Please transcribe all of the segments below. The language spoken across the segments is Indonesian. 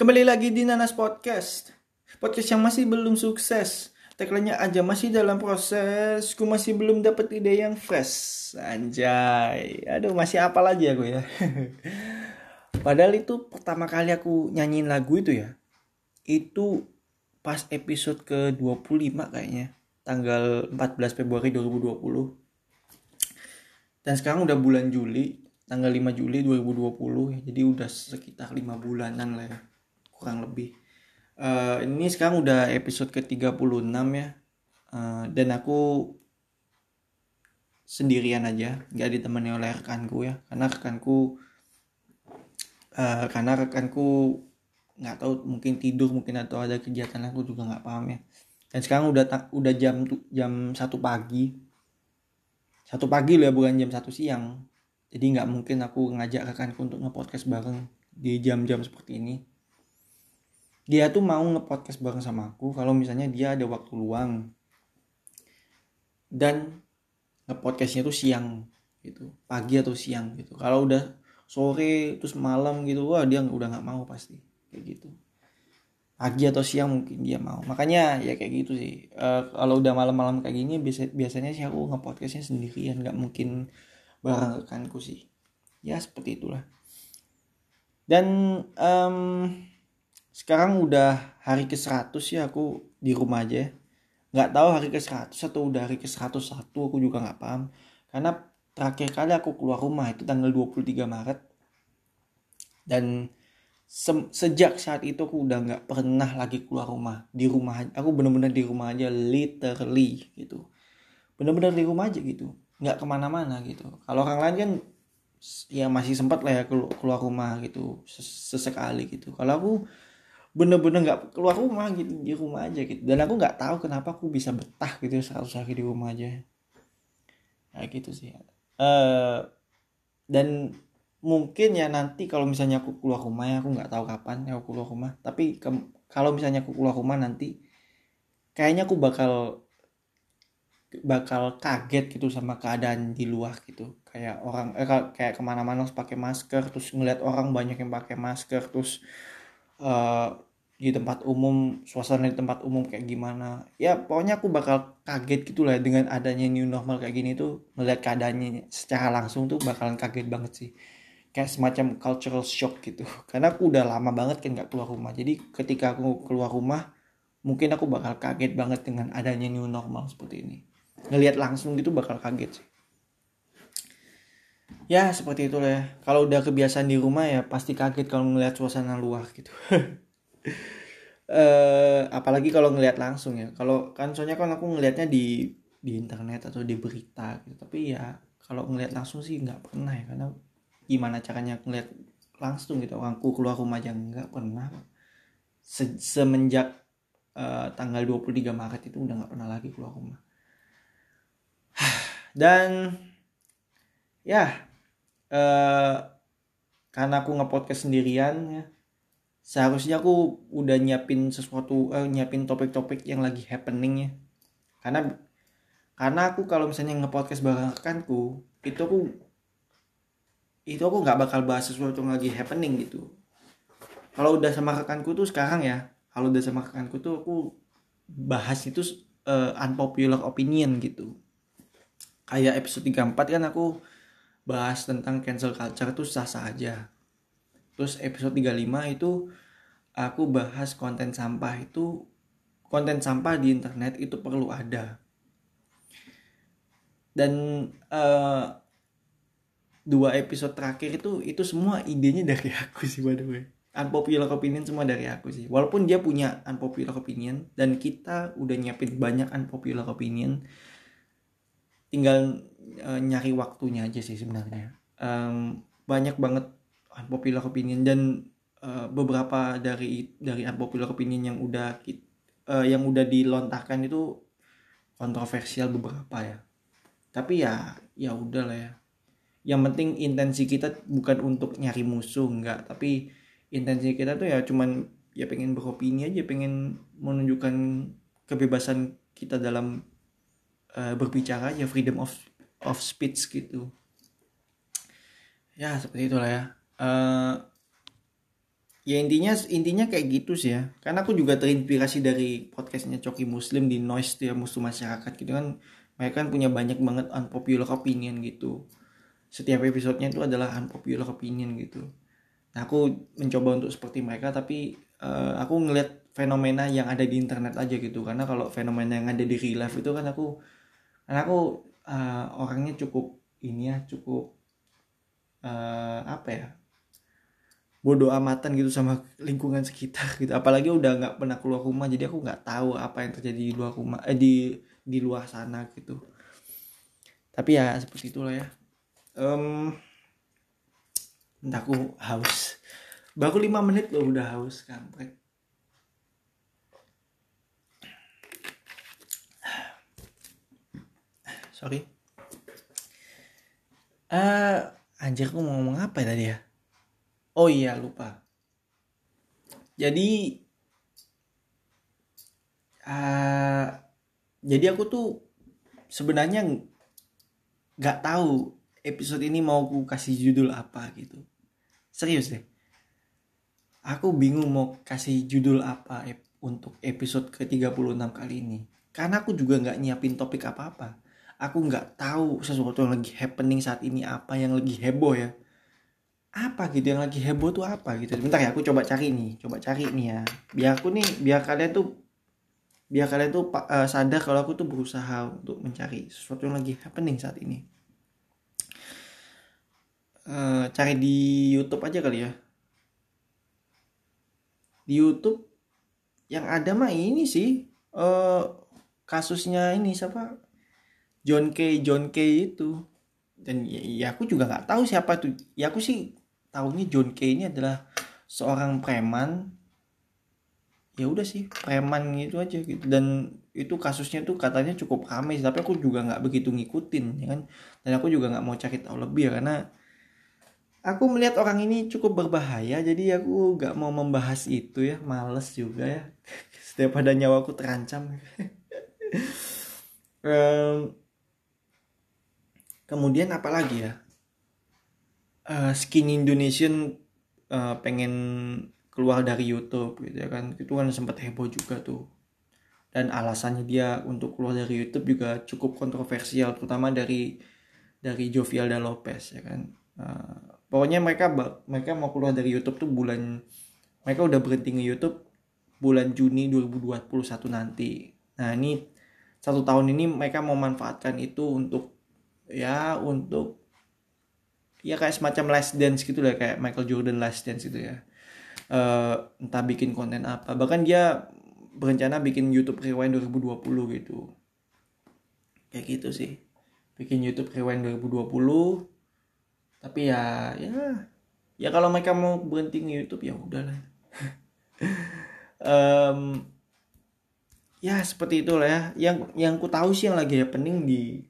Kembali lagi di Nanas Podcast. Podcast yang masih belum sukses. Tagline-nya aja masih dalam proses. Ku masih belum dapat ide yang fresh. Anjay. Aduh, masih apa lagi aku ya. Padahal itu pertama kali aku nyanyiin lagu itu ya. Itu pas episode ke-25 kayaknya. Tanggal 14 Februari 2020. Dan sekarang udah bulan Juli, tanggal 5 Juli 2020 ya. Jadi udah sekitar 5 bulanan lah ya. Kurang lebih. Uh, ini sekarang udah episode ke-36 ya. Uh, dan aku sendirian aja, nggak ditemani oleh rekanku ya. Karena rekanku uh, karena rekanku nggak tahu mungkin tidur mungkin atau ada kegiatan aku juga nggak paham ya dan sekarang udah udah jam jam satu pagi satu pagi loh ya bukan jam satu siang jadi nggak mungkin aku ngajak rekanku untuk ngepodcast bareng di jam-jam seperti ini dia tuh mau ngepodcast bareng sama aku kalau misalnya dia ada waktu luang. Dan ngepodcastnya tuh siang gitu pagi atau siang gitu. Kalau udah sore terus malam gitu wah dia udah nggak mau pasti kayak gitu. Pagi atau siang mungkin dia mau. Makanya ya kayak gitu sih. Uh, kalau udah malam-malam kayak gini biasa biasanya sih aku ngepodcastnya sendirian nggak mungkin bareng rekanku sih. Ya seperti itulah. Dan um, sekarang udah hari ke 100 ya aku di rumah aja nggak tahu hari ke 100 atau udah hari ke 101 aku juga nggak paham. Karena terakhir kali aku keluar rumah itu tanggal 23 Maret. Dan se sejak saat itu aku udah nggak pernah lagi keluar rumah. Di rumah aku bener-bener di rumah aja literally gitu. Bener-bener di rumah aja gitu. Nggak ke mana-mana gitu. Kalau orang lain kan ya masih sempat lah ya keluar rumah gitu sesekali gitu. Kalau aku bener-bener nggak -bener keluar rumah gitu di rumah aja gitu. Dan aku nggak tahu kenapa aku bisa betah gitu seratus hari di rumah aja. Ya gitu sih. Uh, dan mungkin ya nanti kalau misalnya aku keluar rumah ya aku nggak tahu kapan ya aku keluar rumah. Tapi kalau misalnya aku keluar rumah nanti kayaknya aku bakal bakal kaget gitu sama keadaan di luar gitu. Kayak orang eh, kayak ke mana-mana harus pakai masker terus ngeliat orang banyak yang pakai masker terus uh, di tempat umum suasana di tempat umum kayak gimana. Ya pokoknya aku bakal kaget gitu lah dengan adanya new normal kayak gini tuh. Melihat keadaannya secara langsung tuh bakalan kaget banget sih. Kayak semacam cultural shock gitu. Karena aku udah lama banget kan nggak keluar rumah. Jadi ketika aku keluar rumah mungkin aku bakal kaget banget dengan adanya new normal seperti ini. Ngelihat langsung gitu bakal kaget sih ya seperti itulah ya. Kalau udah kebiasaan di rumah ya pasti kaget kalau ngelihat suasana luar gitu. Uh, apalagi kalau ngelihat langsung ya. Kalau kan soalnya kan aku ngelihatnya di di internet atau di berita gitu. Tapi ya kalau ngelihat langsung sih nggak pernah ya. Karena gimana caranya ngeliat langsung gitu. Orangku keluar rumah aja nggak pernah. Se semenjak uh, tanggal 23 Maret itu udah nggak pernah lagi keluar rumah. Dan ya uh, karena aku ngepodcast sendirian ya seharusnya aku udah nyiapin sesuatu uh, nyiapin topik-topik yang lagi happening ya. Karena karena aku kalau misalnya ngepodcast bareng rekanku itu aku itu aku nggak bakal bahas sesuatu yang lagi happening gitu. Kalau udah sama rekanku tuh sekarang ya kalau udah sama rekanku tuh aku bahas itu uh, unpopular opinion gitu. Kayak episode 34 kan aku bahas tentang cancel culture tuh sah-sah aja. Terus episode 35 itu aku bahas konten sampah itu konten sampah di internet itu perlu ada. Dan uh, dua episode terakhir itu itu semua idenya dari aku sih by the way. Unpopular opinion semua dari aku sih. Walaupun dia punya unpopular opinion dan kita udah nyiapin banyak unpopular opinion tinggal uh, nyari waktunya aja sih sebenarnya. Um, banyak banget unpopular opinion dan uh, beberapa dari dari unpopular opinion yang udah uh, yang udah dilontarkan itu kontroversial beberapa ya. Tapi ya ya udah lah ya. Yang penting intensi kita bukan untuk nyari musuh enggak. Tapi intensi kita tuh ya cuman ya pengen beropini aja pengen menunjukkan kebebasan kita dalam uh, berbicara ya freedom of of speech gitu. Ya seperti itulah ya. Uh, ya intinya intinya kayak gitu sih ya. Karena aku juga terinspirasi dari podcastnya Coki Muslim di Noise dia musuh masyarakat gitu kan. Mereka kan punya banyak banget unpopular opinion gitu. Setiap episodenya itu adalah unpopular opinion gitu. Nah aku mencoba untuk seperti mereka tapi uh, aku ngeliat fenomena yang ada di internet aja gitu. Karena kalau fenomena yang ada di real life itu kan aku karena aku uh, orangnya cukup ini ya cukup uh, apa ya bodoh amatan gitu sama lingkungan sekitar gitu. Apalagi udah nggak pernah keluar rumah jadi aku nggak tahu apa yang terjadi di luar rumah eh, di di luar sana gitu. Tapi ya seperti itulah ya. Um, entah aku haus. Baru lima menit loh udah haus kampret sorry. Uh, anjir aku mau ngomong apa ya tadi ya? Oh iya lupa. Jadi uh, jadi aku tuh sebenarnya nggak tahu episode ini mau aku kasih judul apa gitu. Serius deh. Aku bingung mau kasih judul apa untuk episode ke 36 kali ini. Karena aku juga nggak nyiapin topik apa-apa aku nggak tahu sesuatu yang lagi happening saat ini apa yang lagi heboh ya. Apa gitu yang lagi heboh tuh apa gitu. Bentar ya aku coba cari nih coba cari nih ya. Biar aku nih biar kalian tuh biar kalian tuh uh, sadar kalau aku tuh berusaha untuk mencari sesuatu yang lagi happening saat ini. Uh, cari di YouTube aja kali ya. Di YouTube yang ada mah ini sih uh, kasusnya ini siapa John K John K itu. Dan ya, ya aku juga nggak tahu siapa tuh ya aku sih tahunya John Kay ini adalah seorang preman. Ya udah sih preman gitu aja gitu. Dan itu kasusnya tuh katanya cukup ramai tapi aku juga nggak begitu ngikutin ya kan? Dan aku juga nggak mau cari tahu lebih ya karena aku melihat orang ini cukup berbahaya jadi aku nggak mau membahas itu ya. Males juga ya. Setiap ada nyawaku terancam. Um, kemudian apa lagi ya? Uh, skin Indonesian uh, pengen keluar dari YouTube gitu ya kan. Itu kan sempat heboh juga tuh. Dan alasannya dia untuk keluar dari YouTube juga cukup kontroversial terutama dari dari Jovialda Lopez ya kan. Uh, pokoknya mereka mereka mau keluar dari YouTube tuh bulan mereka udah berhenti nge YouTube bulan Juni 2021 nanti. Nah ini satu tahun ini mereka mau manfaatkan itu untuk ya untuk ya kayak semacam last dance gitu lah kayak Michael Jordan last dance gitu ya. Uh, entah bikin konten apa. Bahkan dia berencana bikin YouTube Rewind 2020 gitu. Kayak gitu sih. Bikin YouTube Rewind 2020 tapi ya ya. Ya kalau mereka mau berhenti nge YouTube ya udahlah um, ya seperti itulah ya. Yang yang ku tahu sih yang lagi happening di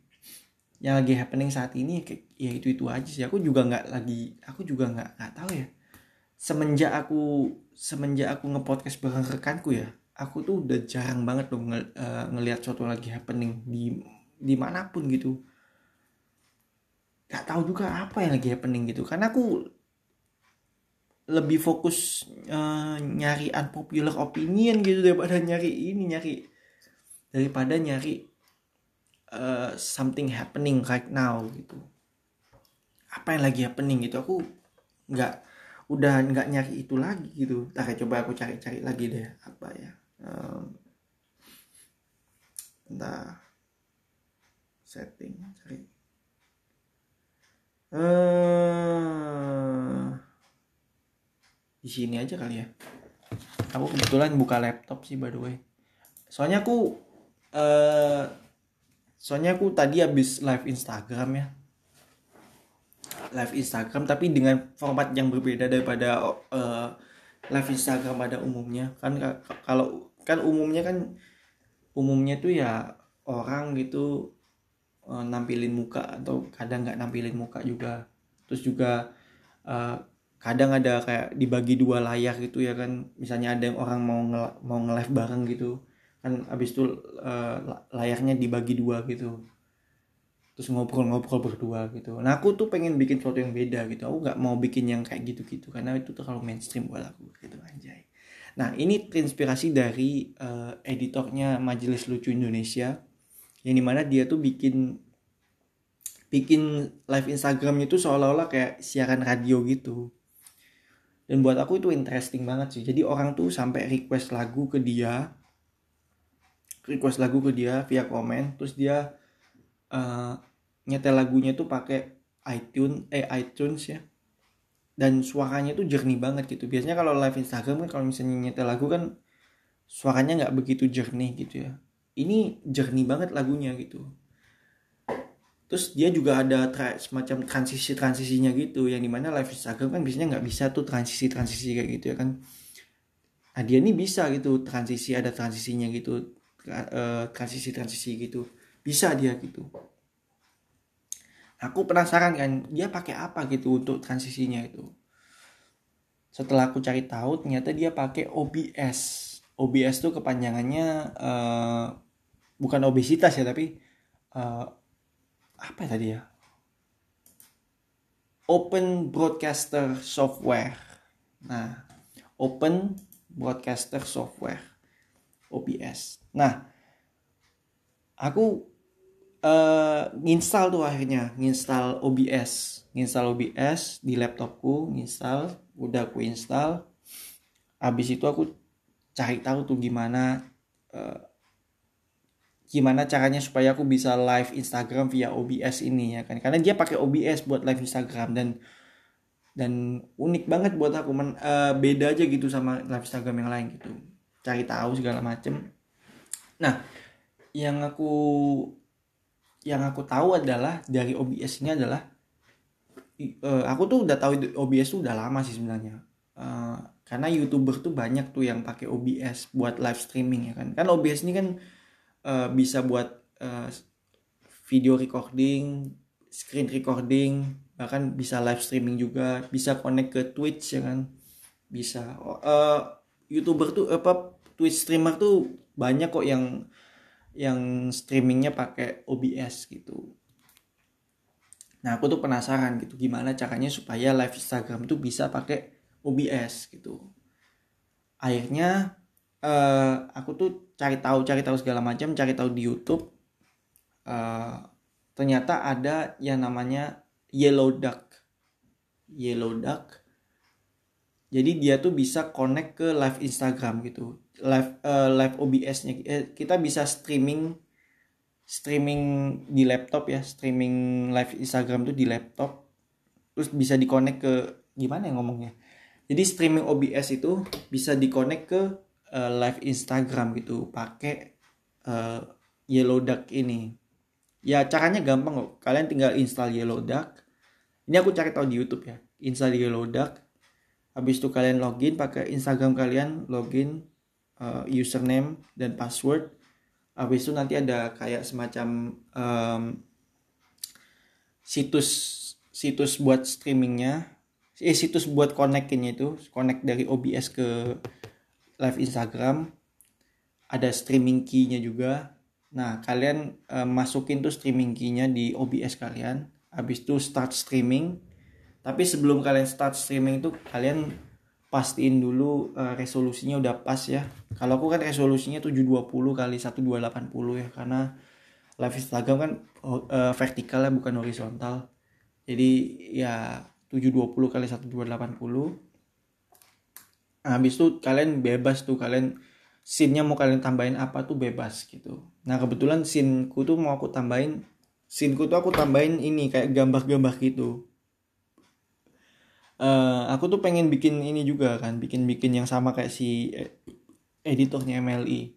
yang lagi happening saat ini ya itu itu aja sih. Aku juga nggak lagi aku juga nggak nggak tahu ya. Semenjak aku semenjak aku ngepodcast bareng rekanku ya aku tuh udah jarang banget dong ng uh, ngelihat suatu lagi happening di di mana pun gitu. Nggak tahu juga apa yang lagi happening gitu. Karena aku lebih fokus uh, nyari unpopular opinion gitu daripada nyari ini nyari daripada nyari uh, something happening right now gitu. Apa yang lagi happening gitu? Aku nggak udah nggak nyari itu lagi gitu. Tak coba aku cari-cari lagi deh apa ya um, entah setting cari. Uh, di sini aja kali ya. Aku kebetulan buka laptop sih by the way. Soalnya aku uh, soalnya aku tadi habis live Instagram ya. Live Instagram tapi dengan format yang berbeda daripada uh, live Instagram pada umumnya. Kan kalau kan umumnya kan umumnya tuh ya orang gitu uh, nampilin muka atau kadang nggak nampilin muka juga. Terus juga uh, kadang ada kayak dibagi dua layar gitu ya kan. Misalnya ada yang orang mau nge mau nge-live bareng gitu kan abis itu uh, layarnya dibagi dua gitu. Terus ngobrol-ngobrol berdua gitu. Nah aku tuh pengen bikin sesuatu yang beda gitu. Aku nggak mau bikin yang kayak gitu-gitu karena itu terlalu mainstream buat aku gitu anjay. Nah ini terinspirasi dari uh, editornya Majelis Lucu Indonesia yang di mana dia tuh bikin bikin live Instagramnya itu seolah-olah kayak siaran radio gitu. Dan buat aku itu interesting banget sih. Jadi orang tuh sampai request lagu ke dia request lagu ke dia via komen terus dia uh, nyetel lagunya tuh pakai iTunes eh iTunes ya. Dan suaranya tuh jernih banget gitu. Biasanya kalau live Instagram kan kalau misalnya nyetel lagu kan suaranya nggak begitu jernih gitu ya. Ini jernih banget lagunya gitu. Terus dia juga ada tra semacam transisi transisinya gitu. Yang di mana live Instagram kan biasanya nggak bisa tuh transisi transisi kayak gitu ya kan. Nah dia ini bisa gitu transisi ada transisinya gitu uh, transisi transisi gitu. Bisa dia gitu. Aku penasaran kan dia pakai apa gitu untuk transisinya itu? Setelah aku cari tahu ternyata dia pakai OBS OBS tuh kepanjangannya uh, bukan obesitas ya tapi uh, apa tadi ya? Open Broadcaster Software. Nah Open Broadcaster Software OBS nah aku uh, nginstal tuh akhirnya. Nginstal OBS nginstal OBS di laptopku nginstal. Udah aku install. Habis itu aku cari tahu tuh gimana uh, gimana caranya supaya aku bisa live Instagram via OBS ini ya kan? Karena dia pakai OBS buat live Instagram dan dan unik banget buat aku men, uh, beda aja gitu sama live Instagram yang lain gitu cari tahu segala macem. Nah yang aku yang aku tahu adalah dari OBS ini adalah uh, aku tuh udah tahu OBS tuh udah lama sih sebenarnya. Uh, karena youtuber tuh banyak tuh yang pakai OBS buat live streaming ya kan. Kan OBS ini kan uh, bisa buat uh, video recording screen recording bahkan bisa live streaming juga bisa connect ke Twitch ya kan. Bisa uh, youtuber tuh apa Twitch streamer tuh banyak kok yang yang streamingnya pakai OBS gitu. Nah aku tuh penasaran gitu gimana caranya supaya live Instagram tuh bisa pakai OBS gitu. Akhirnya uh, aku tuh cari tahu cari tahu segala macam cari tahu di YouTube uh, ternyata ada yang namanya Yellow Duck. Yellow Duck jadi dia tuh bisa connect ke live Instagram gitu. Live uh, live OBS-nya eh, kita bisa streaming streaming di laptop ya. Streaming live Instagram tuh di laptop. Terus bisa dikonek ke gimana ya ngomongnya? Jadi streaming OBS itu bisa dikonek ke uh, live Instagram gitu. Pakai uh, Yellow Duck ini. Ya caranya gampang kok. Kalian tinggal install Yellow Duck. Ini aku cari tahu di YouTube ya. Install Yellow Duck habis itu kalian login pakai Instagram kalian login uh, username dan password. Habis itu nanti ada kayak semacam um, situs situs buat streamingnya. Eh situs buat connectnya itu connect dari OBS ke live Instagram. Ada streaming key-nya juga. Nah kalian uh, masukin tuh streaming key-nya di OBS kalian. Habis itu start streaming tapi sebelum kalian start streaming itu kalian pastiin dulu uh, resolusinya udah pas ya. Kalau aku kan resolusinya 720 kali 1280 ya. Karena live Instagram kan uh, vertikal ya bukan horizontal. Jadi ya 720 kali 1280 nah, habis itu kalian bebas tuh kalian scene-nya mau kalian tambahin apa tuh bebas gitu. Nah kebetulan scene-ku tuh mau aku tambahin scene-ku tuh aku tambahin ini kayak gambar-gambar gitu uh, aku tuh pengen bikin ini juga kan bikin bikin yang sama kayak si editornya MLI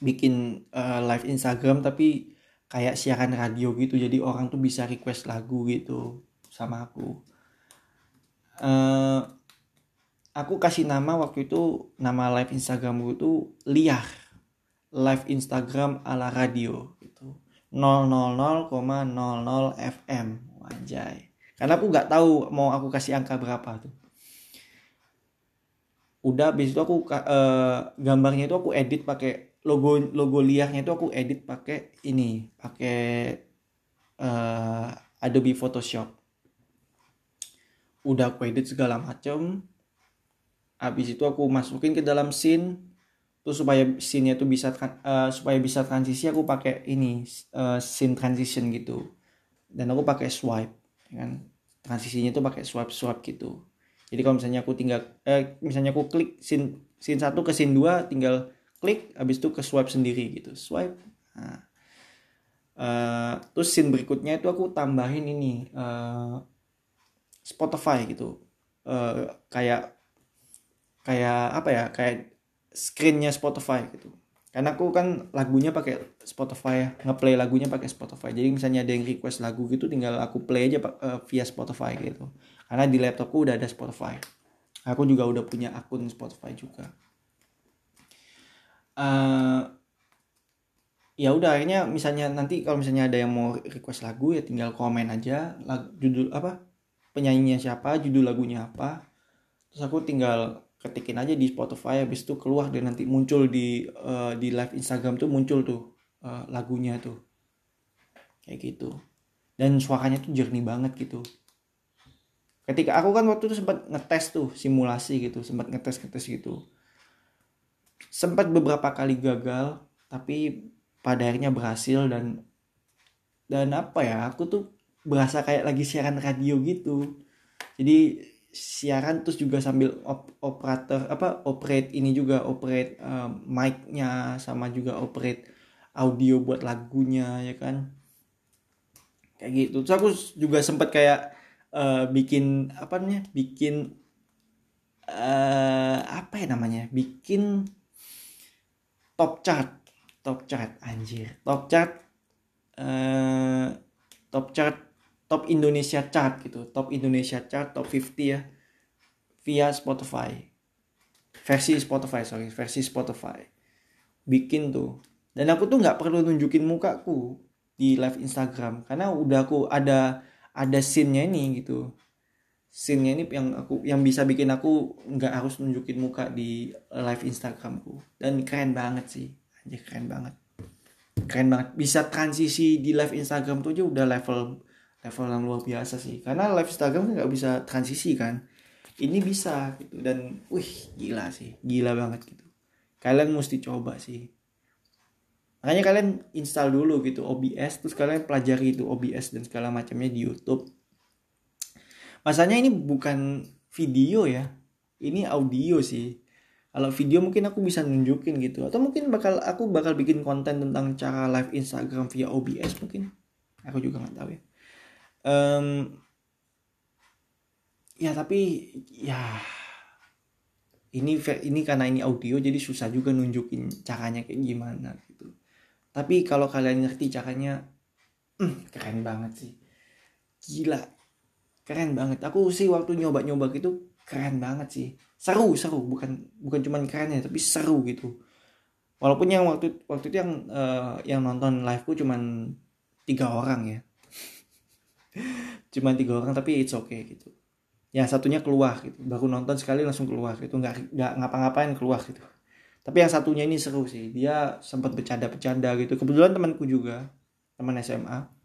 bikin uh, live Instagram tapi kayak siaran radio gitu jadi orang tuh bisa request lagu gitu sama aku. Uh, aku kasih nama waktu itu nama live Instagram gue tuh liar. Live Instagram ala radio gitu. 000,00 FM wajay karena aku nggak tahu mau aku kasih angka berapa tuh. Udah habis itu aku uh, gambarnya itu aku edit pakai logo logo liarnya itu aku edit pakai ini pakai uh, Adobe Photoshop. Udah aku edit segala macam habis itu aku masukin ke dalam scene. Terus supaya scene-nya tuh bisa uh, supaya bisa transisi aku pakai ini uh, scene transition gitu. Dan aku pakai swipe kan? Transisinya tuh pakai swipe swipe gitu. Jadi kalau misalnya aku tinggal eh misalnya aku klik scene scene satu ke scene dua tinggal klik habis itu ke swipe sendiri gitu. Swipe. Nah. uh, terus scene berikutnya itu aku tambahin ini uh, Spotify gitu. Uh, kayak kayak apa ya? Kayak screennya Spotify gitu karena aku kan lagunya pakai Spotify ya ngeplay lagunya pakai Spotify. Jadi misalnya ada yang request lagu gitu tinggal aku play aja uh, via Spotify gitu. Karena di laptopku udah ada Spotify. Aku juga udah punya akun Spotify juga. Uh, ya udah akhirnya misalnya nanti kalau misalnya ada yang mau request lagu ya tinggal komen aja lagu, judul apa penyanyinya siapa judul lagunya apa. Terus aku tinggal ketikin aja di Spotify habis itu keluar dan nanti muncul di uh, di live Instagram tuh muncul tuh uh, lagunya tuh. Kayak gitu. Dan suaranya tuh jernih banget gitu. Ketika aku kan waktu itu sempat ngetes tuh simulasi gitu sempat ngetes ngetes gitu. Sempat beberapa kali gagal tapi pada akhirnya berhasil dan dan apa ya aku tuh berasa kayak lagi siaran radio gitu. Jadi siaran terus juga sambil op operator apa operate ini juga operate uh, mic-nya sama juga operate audio buat lagunya ya kan? Kayak gitu. Terus aku juga sempat kayak uh, bikin apa namanya bikin uh, apa ya namanya bikin top chart. Top chart anjir. Top chart uh, top chart top Indonesia chart gitu. Top Indonesia chart top 50 ya via Spotify. Versi Spotify sorry versi Spotify. Bikin tuh. Dan aku tuh nggak perlu nunjukin mukaku di live Instagram karena udah aku ada ada scene-nya ini gitu. Scene-nya ini yang aku yang bisa bikin aku nggak harus nunjukin muka di live Instagramku. Dan keren banget sih. Aja keren banget. Keren banget. Bisa transisi di live Instagram tuh aja udah level level yang luar biasa sih. Karena live Instagram kan nggak bisa transisi kan. Ini bisa gitu. Dan wih gila sih. Gila banget gitu. Kalian mesti coba sih. Makanya kalian install dulu gitu OBS terus kalian pelajari itu OBS dan segala macamnya di YouTube. Masanya ini bukan video ya. Ini audio sih. Kalau video mungkin aku bisa nunjukin gitu. Atau mungkin bakal aku bakal bikin konten tentang cara live Instagram via OBS mungkin. Aku juga nggak tahu ya um, ya tapi ya ini ini karena ini audio jadi susah juga nunjukin caranya kayak gimana gitu. Tapi kalau kalian ngerti caranya hmm, keren banget sih. Gila keren banget. Aku sih waktu nyoba nyoba gitu keren banget sih. Seru seru. Bukan bukan cuman keren ya tapi seru gitu. Walaupun yang waktu waktu itu yang uh, yang nonton live ku cuman tiga orang ya cuman tiga orang tapi it's okay gitu. Yang satunya keluar gitu. Baru nonton sekali langsung keluar gitu. Nggak nggak ngapa-ngapain keluar gitu. Tapi yang satunya ini seru sih. Dia sempat bercanda-bercanda gitu. Kebetulan temanku juga teman SMA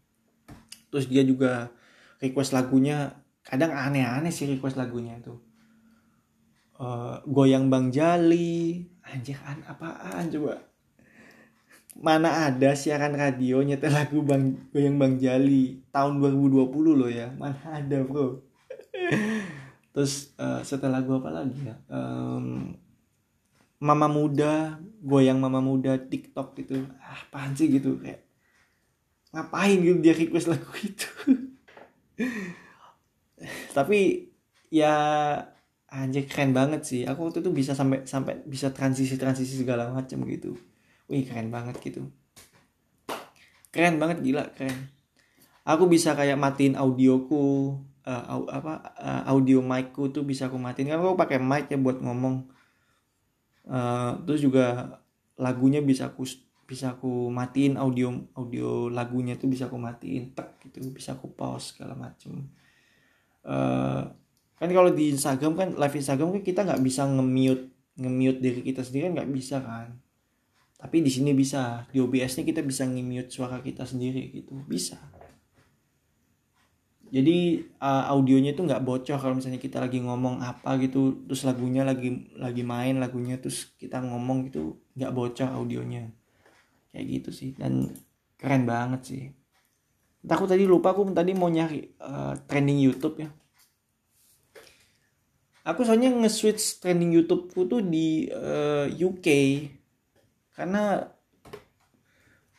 terus dia juga request lagunya kadang aneh-aneh sih request lagunya itu. Uh, goyang bang jali. Anjir an apaan coba mana ada siaran radio nyetel lagu bang goyang bang jali. Tahun 2020 loh ya. Mana ada bro. Terus uh, setelah lagu apa lagi ya? Um, mama muda goyang mama muda TikTok gitu. Ah apaan sih gitu? Kayak ngapain gitu dia request lagu itu? Tapi ya anjir keren banget sih. Aku waktu itu bisa sampai sampai bisa transisi transisi segala macam gitu wih keren banget gitu. Keren banget gila keren. Aku bisa kayak matiin audioku uh, apa uh, audio micku tuh bisa aku matiin. Kan aku pakai mic ya buat ngomong. Uh, terus juga lagunya bisa aku bisa aku matiin audio audio lagunya tuh bisa aku matiin tek gitu. Bisa aku pause segala macem. Uh, kan kalau di Instagram kan live Instagram kan kita nggak bisa nge-mute nge-mute diri kita sendiri kan nggak bisa kan tapi di sini bisa. Di OBS nya kita bisa nge-mute suara kita sendiri gitu. Bisa. Jadi uh, audionya itu nggak bocor kalau misalnya kita lagi ngomong apa gitu terus lagunya lagi lagi main lagunya terus kita ngomong gitu nggak bocor audionya. Kayak gitu sih. Dan keren banget sih. Entah aku tadi lupa aku tadi mau nyari uh, trending YouTube ya. Aku soalnya nge-switch trending YouTube tuh di uh, UK karena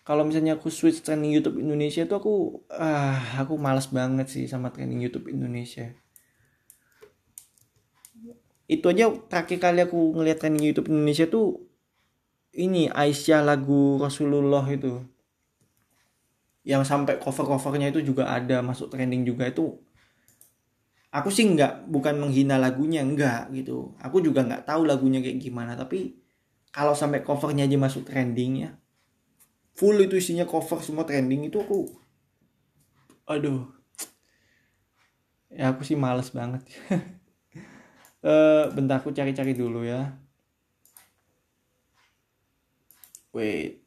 kalau misalnya aku switch trending YouTube Indonesia tuh aku ah aku malas banget sih sama trending YouTube Indonesia. Itu aja terakhir kali aku ngeliat trending YouTube Indonesia tuh ini Aisyah lagu Rasulullah itu. Yang sampai cover-covernya itu juga ada masuk trending juga itu. Aku sih nggak bukan menghina lagunya enggak gitu. Aku juga nggak tahu lagunya kayak gimana tapi kalau sampai covernya aja masuk trending ya full itu isinya cover semua trending itu aku aduh. Ya aku sih males banget. Uh, bentar aku cari-cari dulu ya. Wait.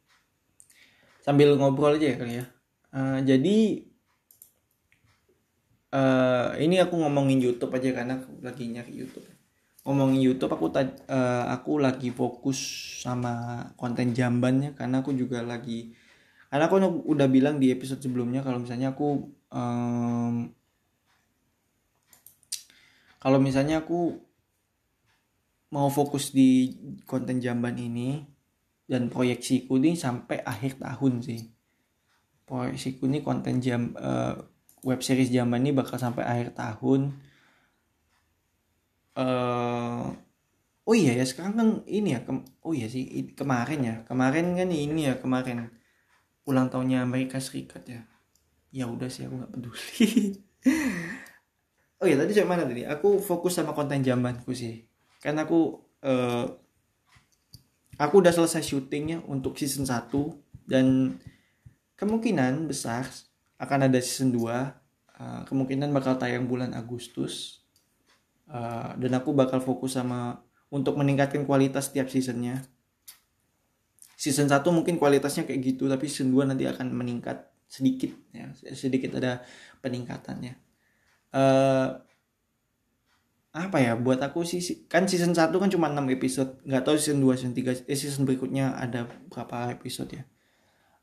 Sambil ngobrol aja ya kali ya. Uh, jadi uh, ini aku ngomongin YouTube aja karena aku lagi nyari YouTube ngomongin YouTube aku uh, aku lagi fokus sama konten jambannya karena aku juga lagi karena aku udah bilang di episode sebelumnya kalau misalnya aku um, kalau misalnya aku mau fokus di konten jamban ini dan proyeksiku ini sampai akhir tahun sih. Proyeksiku ini konten jam uh, web series jamban ini bakal sampai akhir tahun uh, oh iya ya sekarang kan ini ya oh iya sih kemarin ya. Kemarin kan ini ya kemarin. Ulang tahunnya Amerika Serikat ya. Ya udah sih aku nggak peduli. Oh iya tadi saya mana tadi? Aku fokus sama konten zamanku sih. Karena aku uh, aku udah selesai syutingnya untuk season 1 dan kemungkinan besar akan ada season 2 uh, eh, kemungkinan bakal tayang bulan Agustus uh, dan aku bakal fokus sama untuk meningkatkan kualitas setiap seasonnya. Season 1 mungkin kualitasnya kayak gitu tapi season 2 nanti akan meningkat sedikit ya. Sedikit ada peningkatannya. Uh, apa ya buat aku sih kan season 1 kan cuma 6 episode. Nggak tahu season 2 season 3 eh, season berikutnya ada berapa episode ya.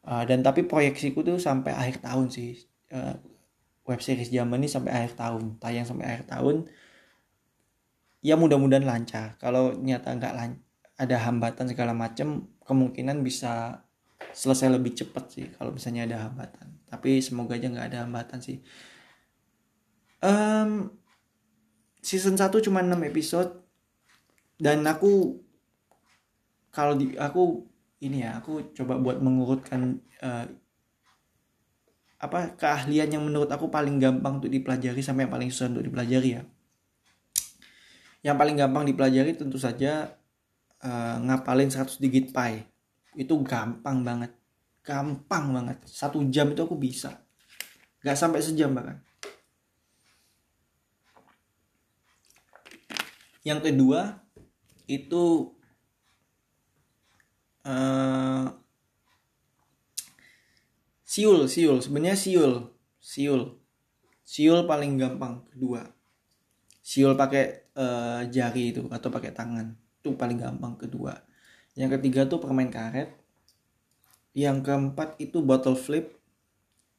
Uh, dan tapi proyeksiku tuh sampai akhir tahun sih. Uh, web series zaman ini sampai akhir tahun tayang sampai akhir tahun ya mudah-mudahan lancar. Kalau nyata nggak ada hambatan segala macam kemungkinan bisa selesai lebih cepat sih kalau misalnya ada hambatan. Tapi semoga aja nggak ada hambatan sih. Um, season 1 cuma 6 episode dan aku kalau di aku ini ya aku coba buat mengurutkan uh, apa keahlian yang menurut aku paling gampang untuk dipelajari sampai yang paling susah untuk dipelajari ya yang paling gampang dipelajari tentu saja uh, ngapalin 100 digit pi. Itu gampang banget. Gampang banget. Satu jam itu aku bisa. Gak sampai sejam bahkan. Yang kedua itu uh, siul, siul. Sebenarnya siul, siul. Siul paling gampang kedua. Siul pakai uh, jari itu atau pakai tangan. Itu paling gampang. Kedua. Yang ketiga tuh permain karet. Yang keempat itu bottle flip.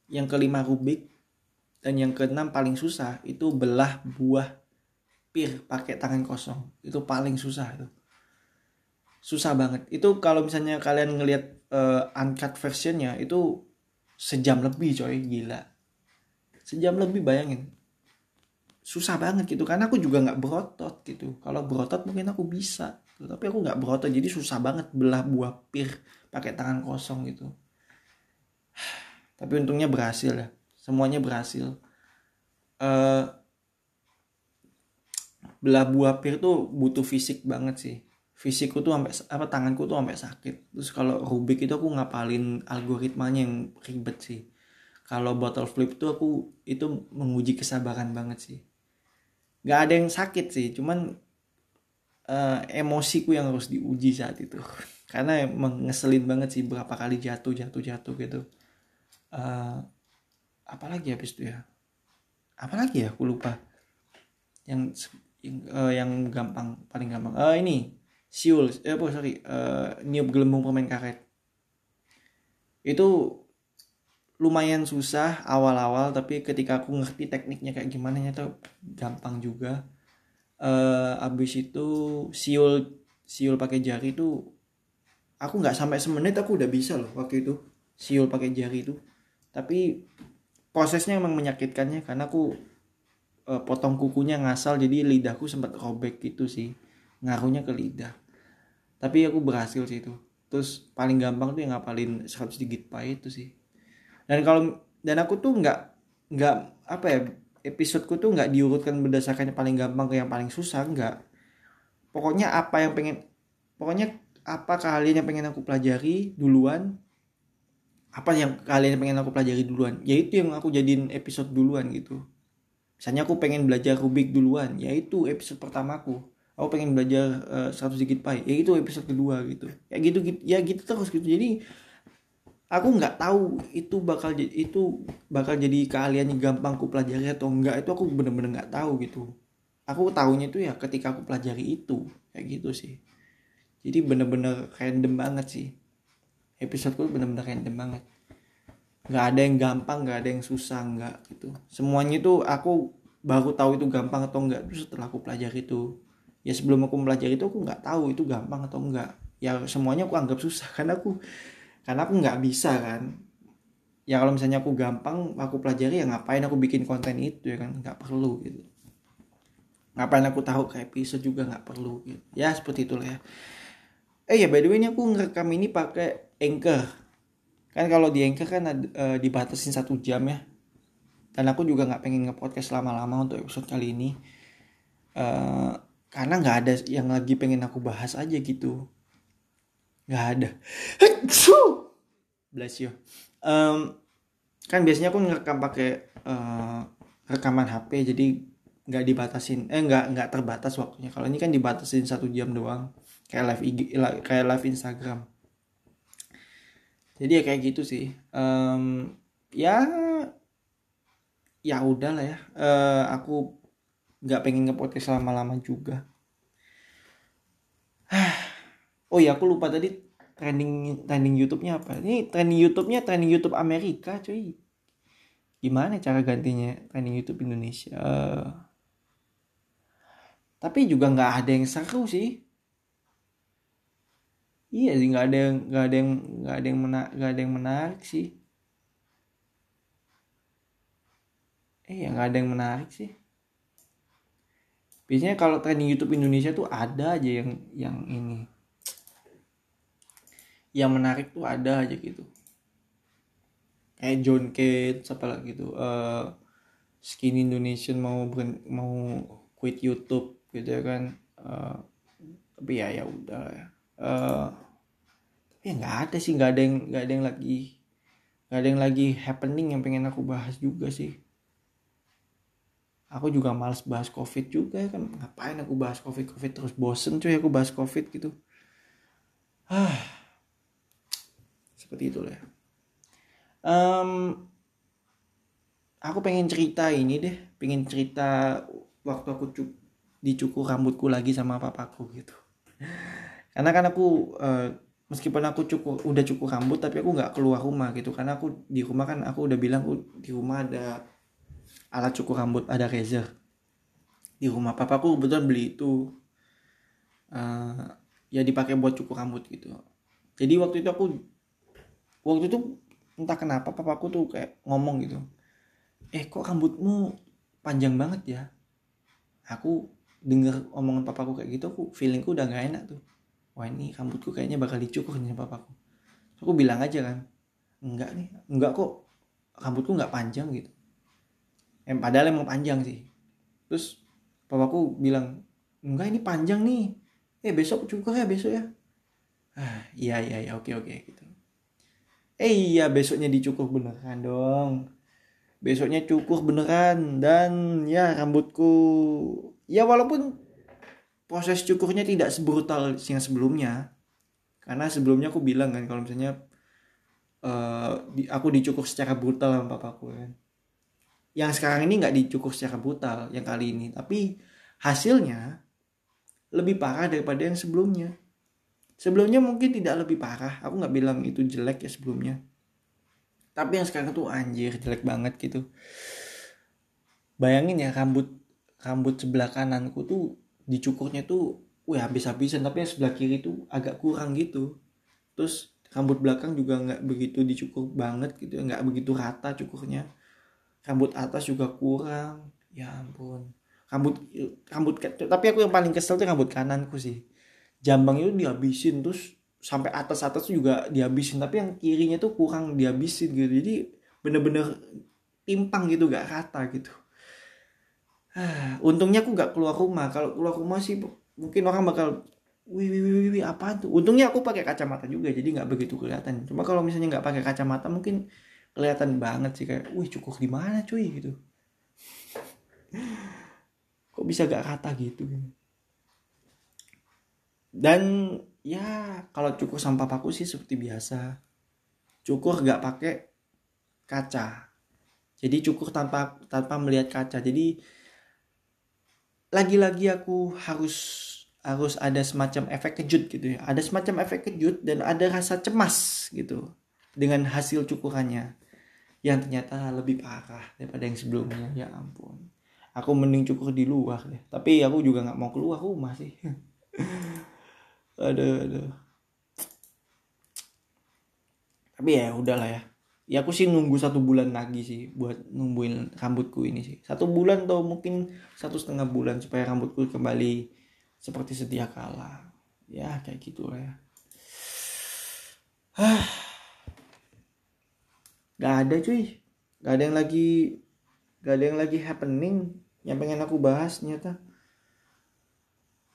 Yang kelima rubik. Dan yang keenam paling susah itu belah buah pir pakai tangan kosong. Itu paling susah itu. Susah banget. Itu kalau misalnya kalian ngelihat uh, uncut versionnya itu sejam lebih coy. Gila. Sejam lebih bayangin susah banget gitu. Karena aku juga nggak berotot gitu. Kalau berotot mungkin aku bisa gitu. tapi aku nggak berotot jadi susah banget belah buah pir pakai tangan kosong gitu. Tapi untungnya berhasil ya. Semuanya berhasil. Uh, belah buah pir tuh butuh fisik banget sih. Fisikku tuh sampai apa tanganku tuh sampai sakit. Terus kalau Rubik itu aku ngapalin algoritmanya yang ribet sih. Kalau bottle flip tuh aku itu menguji kesabaran banget sih nggak ada yang sakit sih cuman uh, emosiku yang harus diuji saat itu. Karena emang ngeselin banget sih berapa kali jatuh jatuh jatuh gitu. Uh, apalagi habis itu ya? Apalagi ya? Aku lupa. Yang yang, uh, yang gampang paling gampang. Uh, ini siul eh apa sorry uh, niup gelembung permen karet. Itu lumayan susah awal-awal tapi ketika aku ngerti tekniknya kayak gimana itu gampang juga. Uh, abis itu siul siul pakai jari itu aku nggak sampai semenit aku udah bisa loh waktu itu siul pakai jari itu. Tapi prosesnya emang menyakitkannya karena aku uh, potong kukunya ngasal jadi lidahku sempat robek gitu sih ngaruhnya ke lidah. Tapi aku berhasil sih itu. Terus paling gampang tuh yang ngapalin 100 digit pai itu sih dan kalau dan aku tuh nggak nggak apa ya episodeku tuh nggak diurutkan berdasarkan yang paling gampang ke yang paling susah nggak. Pokoknya apa yang pengen pokoknya apa kalian yang pengen aku pelajari duluan apa yang kalian pengen aku pelajari duluan yaitu yang aku jadiin episode duluan gitu. Misalnya aku pengen belajar Rubik duluan yaitu episode pertamaku. Aku pengen belajar uh, eh, 100 digit pi ya itu episode kedua gitu. Ya gitu, gitu ya gitu terus gitu. Jadi aku nggak tahu itu bakal jadi itu bakal jadi keahlian yang gampang aku pelajari atau enggak itu aku bener-bener nggak tahu gitu. Aku tahunya itu ya ketika aku pelajari itu kayak gitu sih. Jadi bener-bener random banget sih. Episodeku bener-bener random banget. Nggak ada yang gampang nggak ada yang susah nggak gitu. Semuanya itu aku baru tahu itu gampang atau enggak itu setelah aku pelajari itu. Ya sebelum aku pelajari itu aku nggak tahu itu gampang atau enggak ya semuanya aku anggap susah karena aku karena aku nggak bisa kan. Ya kalau misalnya aku gampang aku pelajari ya ngapain aku bikin konten itu ya kan? Nggak perlu gitu. Ngapain aku tahu ke episode juga nggak perlu gitu. Ya seperti itulah ya. Eh ya by the way ini aku ngerekam ini pakai anchor. Kan kalau di Anchor kan ada, e, dibatasin satu jam ya. Dan aku juga nggak pengen nge-podcast lama-lama untuk episode kali ini. E, karena nggak ada yang lagi pengen aku bahas aja gitu nggak ada. Bless you. Um, kan biasanya aku ngerekam pakai uh, rekaman HP jadi nggak dibatasin eh nggak nggak terbatas waktunya. Kalau ini kan dibatasin satu jam doang kayak live IG, kayak live Instagram. Jadi ya kayak gitu sih. Um, ya ya udah lah ya. Uh, aku nggak pengen ngepodcast lama-lama juga oh ya aku lupa tadi trending trending YouTube-nya apa. Ini trending YouTube-nya trending YouTube Amerika cuy. Gimana cara gantinya trending YouTube Indonesia? Uh, tapi juga nggak ada yang seru sih. Iya sih nggak ada yang nggak ada yang nggak ada yang menarik nggak ada yang menarik sih. Eh ya nggak ada yang menarik sih. Biasanya kalau trending YouTube Indonesia tuh ada aja yang yang ini yang menarik tuh ada aja gitu. Kayak John Kate apa lagi gitu uh, Skin Indonesian mau mau quit YouTube gitu ya kan. Uh, tapi ya ya udah ya. Uh, ya nggak ada sih nggak ada yang nggak ada yang lagi nggak ada yang lagi happening yang pengen aku bahas juga sih. Aku juga males bahas covid juga ya kan. Ngapain aku bahas covid covid terus bosen cuy aku bahas covid gitu. Ah seperti itulah um, aku pengen cerita ini deh. Pengen cerita waktu aku cuk dicukur rambutku lagi sama papaku gitu. Karena kan aku uh, meskipun aku cukup udah cukup rambut tapi aku nggak keluar rumah gitu. Karena aku di rumah kan aku udah bilang aku di rumah ada alat cukur rambut ada razor. Di rumah papa aku kebetulan beli itu uh, ya dipakai buat cukur rambut gitu. Jadi waktu itu aku waktu itu entah kenapa papa aku tuh kayak ngomong gitu. Eh kok rambutmu panjang banget ya? Aku denger omongan papaku kayak gitu aku feelingku udah gak enak tuh. Wah ini rambutku kayaknya bakal dicukur nih papaku. Aku bilang aja kan enggak nih enggak kok rambutku nggak panjang gitu. Em padahal emang panjang sih. Terus papaku bilang enggak ini panjang nih. Eh besok cukur ya besok ya. Ah iya iya iya oke oke gitu eh iya besoknya dicukur beneran dong. Besoknya cukur beneran dan ya rambutku ya walaupun proses cukurnya tidak sebrutal yang sebelumnya karena sebelumnya aku bilang kan kalau misalnya uh, di, aku dicukur secara brutal sama papaku kan. Yang sekarang ini nggak dicukur secara brutal yang kali ini tapi hasilnya lebih parah daripada yang sebelumnya sebelumnya mungkin tidak lebih parah. Aku nggak bilang itu jelek ya sebelumnya. Tapi yang sekarang tuh anjir jelek banget gitu. Bayangin ya rambut rambut sebelah kananku tuh dicukurnya tuh wih habis-habisan. Tapi yang sebelah kiri tuh agak kurang gitu. Terus rambut belakang juga nggak begitu dicukur banget gitu nggak begitu rata cukurnya. Rambut atas juga kurang. Ya ampun. Rambut rambut tapi aku yang paling kesel tuh rambut kananku sih jambang itu dihabisin terus sampai atas atas juga dihabisin tapi yang kirinya tuh kurang dihabisin gitu jadi bener-bener timpang gitu gak rata gitu Ah, untungnya aku nggak keluar rumah. Kalau keluar rumah sih mungkin orang bakal wih wih wih, wih apa tuh? Untungnya aku pakai kacamata juga jadi nggak begitu kelihatan. Cuma kalau misalnya nggak pakai kacamata mungkin kelihatan banget sih kayak, wih cukup di mana cuy gitu. Kok bisa gak rata gitu? Dan ya kalau cukur sama papaku sih seperti biasa. Cukur nggak pakai kaca. Jadi cukur tanpa tanpa melihat kaca. Jadi lagi-lagi aku harus harus ada semacam efek kejut gitu ya ada semacam efek kejut dan ada rasa cemas gitu dengan hasil cukurannya yang ternyata lebih parah daripada yang sebelumnya ya ampun aku mending cukur di luar deh tapi aku juga nggak mau keluar rumah sih aduh aduh. Tapi ya udahlah ya. Ya aku sih nunggu satu bulan lagi sih buat nungguin rambutku ini sih. Satu bulan atau mungkin satu setengah bulan supaya rambutku kembali seperti sedia kala. Ya kayak gitu lah ya. Gak ada cuy. Gak ada yang lagi gak ada yang lagi happening yang pengen aku bahas nyata.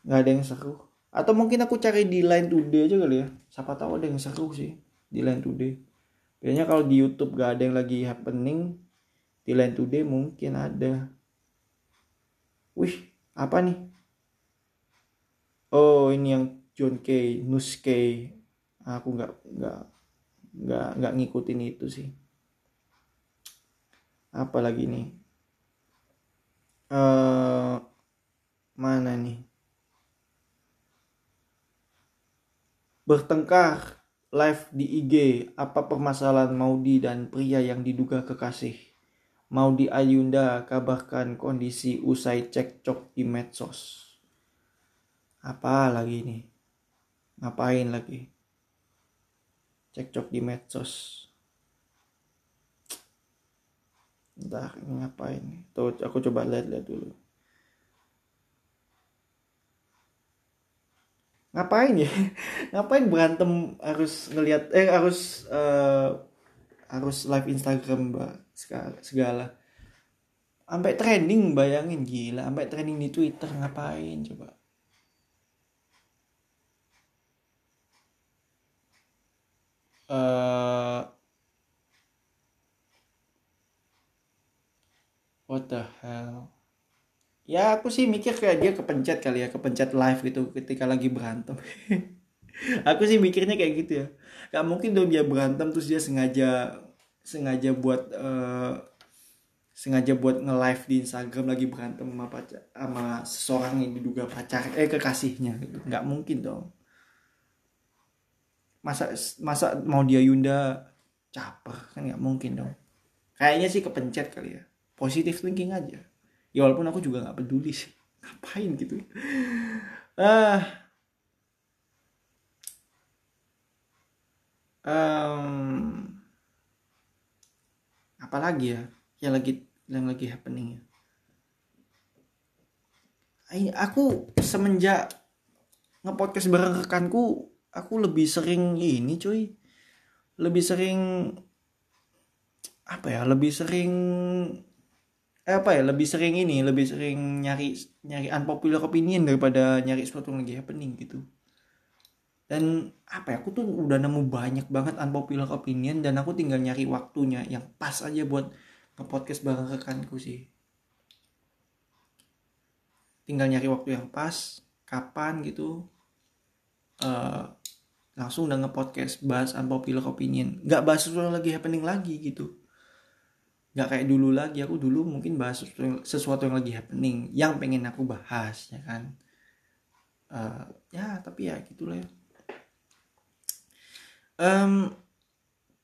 Gak ada yang seru atau mungkin aku cari di line today aja kali ya siapa tahu ada yang seru sih di line today Kayaknya kalau di YouTube gak ada yang lagi happening, di Line Today mungkin ada. Wih, apa nih? Oh, ini yang John K, Nus K. Aku nggak nggak nggak nggak ngikutin itu sih. Apa lagi nih? Uh, mana nih? Bertengkar live di IG apa permasalahan Maudi dan pria yang diduga kekasih. Maudi Ayunda kabarkan kondisi usai cekcok di medsos. Apa lagi nih? Ngapain lagi? Cekcok di medsos. Entah ngapain. Tuh aku coba lihat-lihat dulu. Ngapain ya? Ngapain berantem harus ngelihat eh harus uh, harus live Instagram segala. Sampai trending bayangin. Gila sampai trending di Twitter. Ngapain coba? Uh, what the hell ya aku sih mikir kayak dia kepencet kali ya kepencet live gitu ketika lagi berantem. Aku sih mikirnya kayak gitu ya. Gak mungkin dong dia berantem terus dia sengaja sengaja buat uh, sengaja buat nge-live di Instagram lagi berantem sama pacar sama seseorang yang diduga pacar eh kekasihnya gitu. Nggak mungkin dong. Masa masa mau dia Yunda caper kan nggak mungkin dong. Kayaknya sih kepencet kali ya. Positif thinking aja ya walaupun aku juga nggak peduli sih. Ngapain gitu ah. Um, apa lagi ya? Yang lagi yang lagi happening ya? Aku semenjak ngepodcast bareng rekanku aku lebih sering ini cuy. Lebih sering apa ya? Lebih sering Eh, apa ya lebih sering ini lebih sering nyari nyari unpopular opinion daripada nyari sesuatu yang lagi happening gitu. Dan apa ya aku tuh udah nemu banyak banget unpopular opinion dan aku tinggal nyari waktunya yang pas aja buat nge-podcast bareng rekanku sih. Tinggal nyari waktu yang pas kapan gitu uh, langsung udah nge-podcast bahas unpopular opinion. Nggak bahas sesuatu lagi happening lagi gitu nggak kayak dulu lagi aku dulu mungkin bahas sesuatu yang, sesuatu yang lagi happening yang pengen aku bahas ya kan? Uh, ya tapi ya gitulah ya. Um,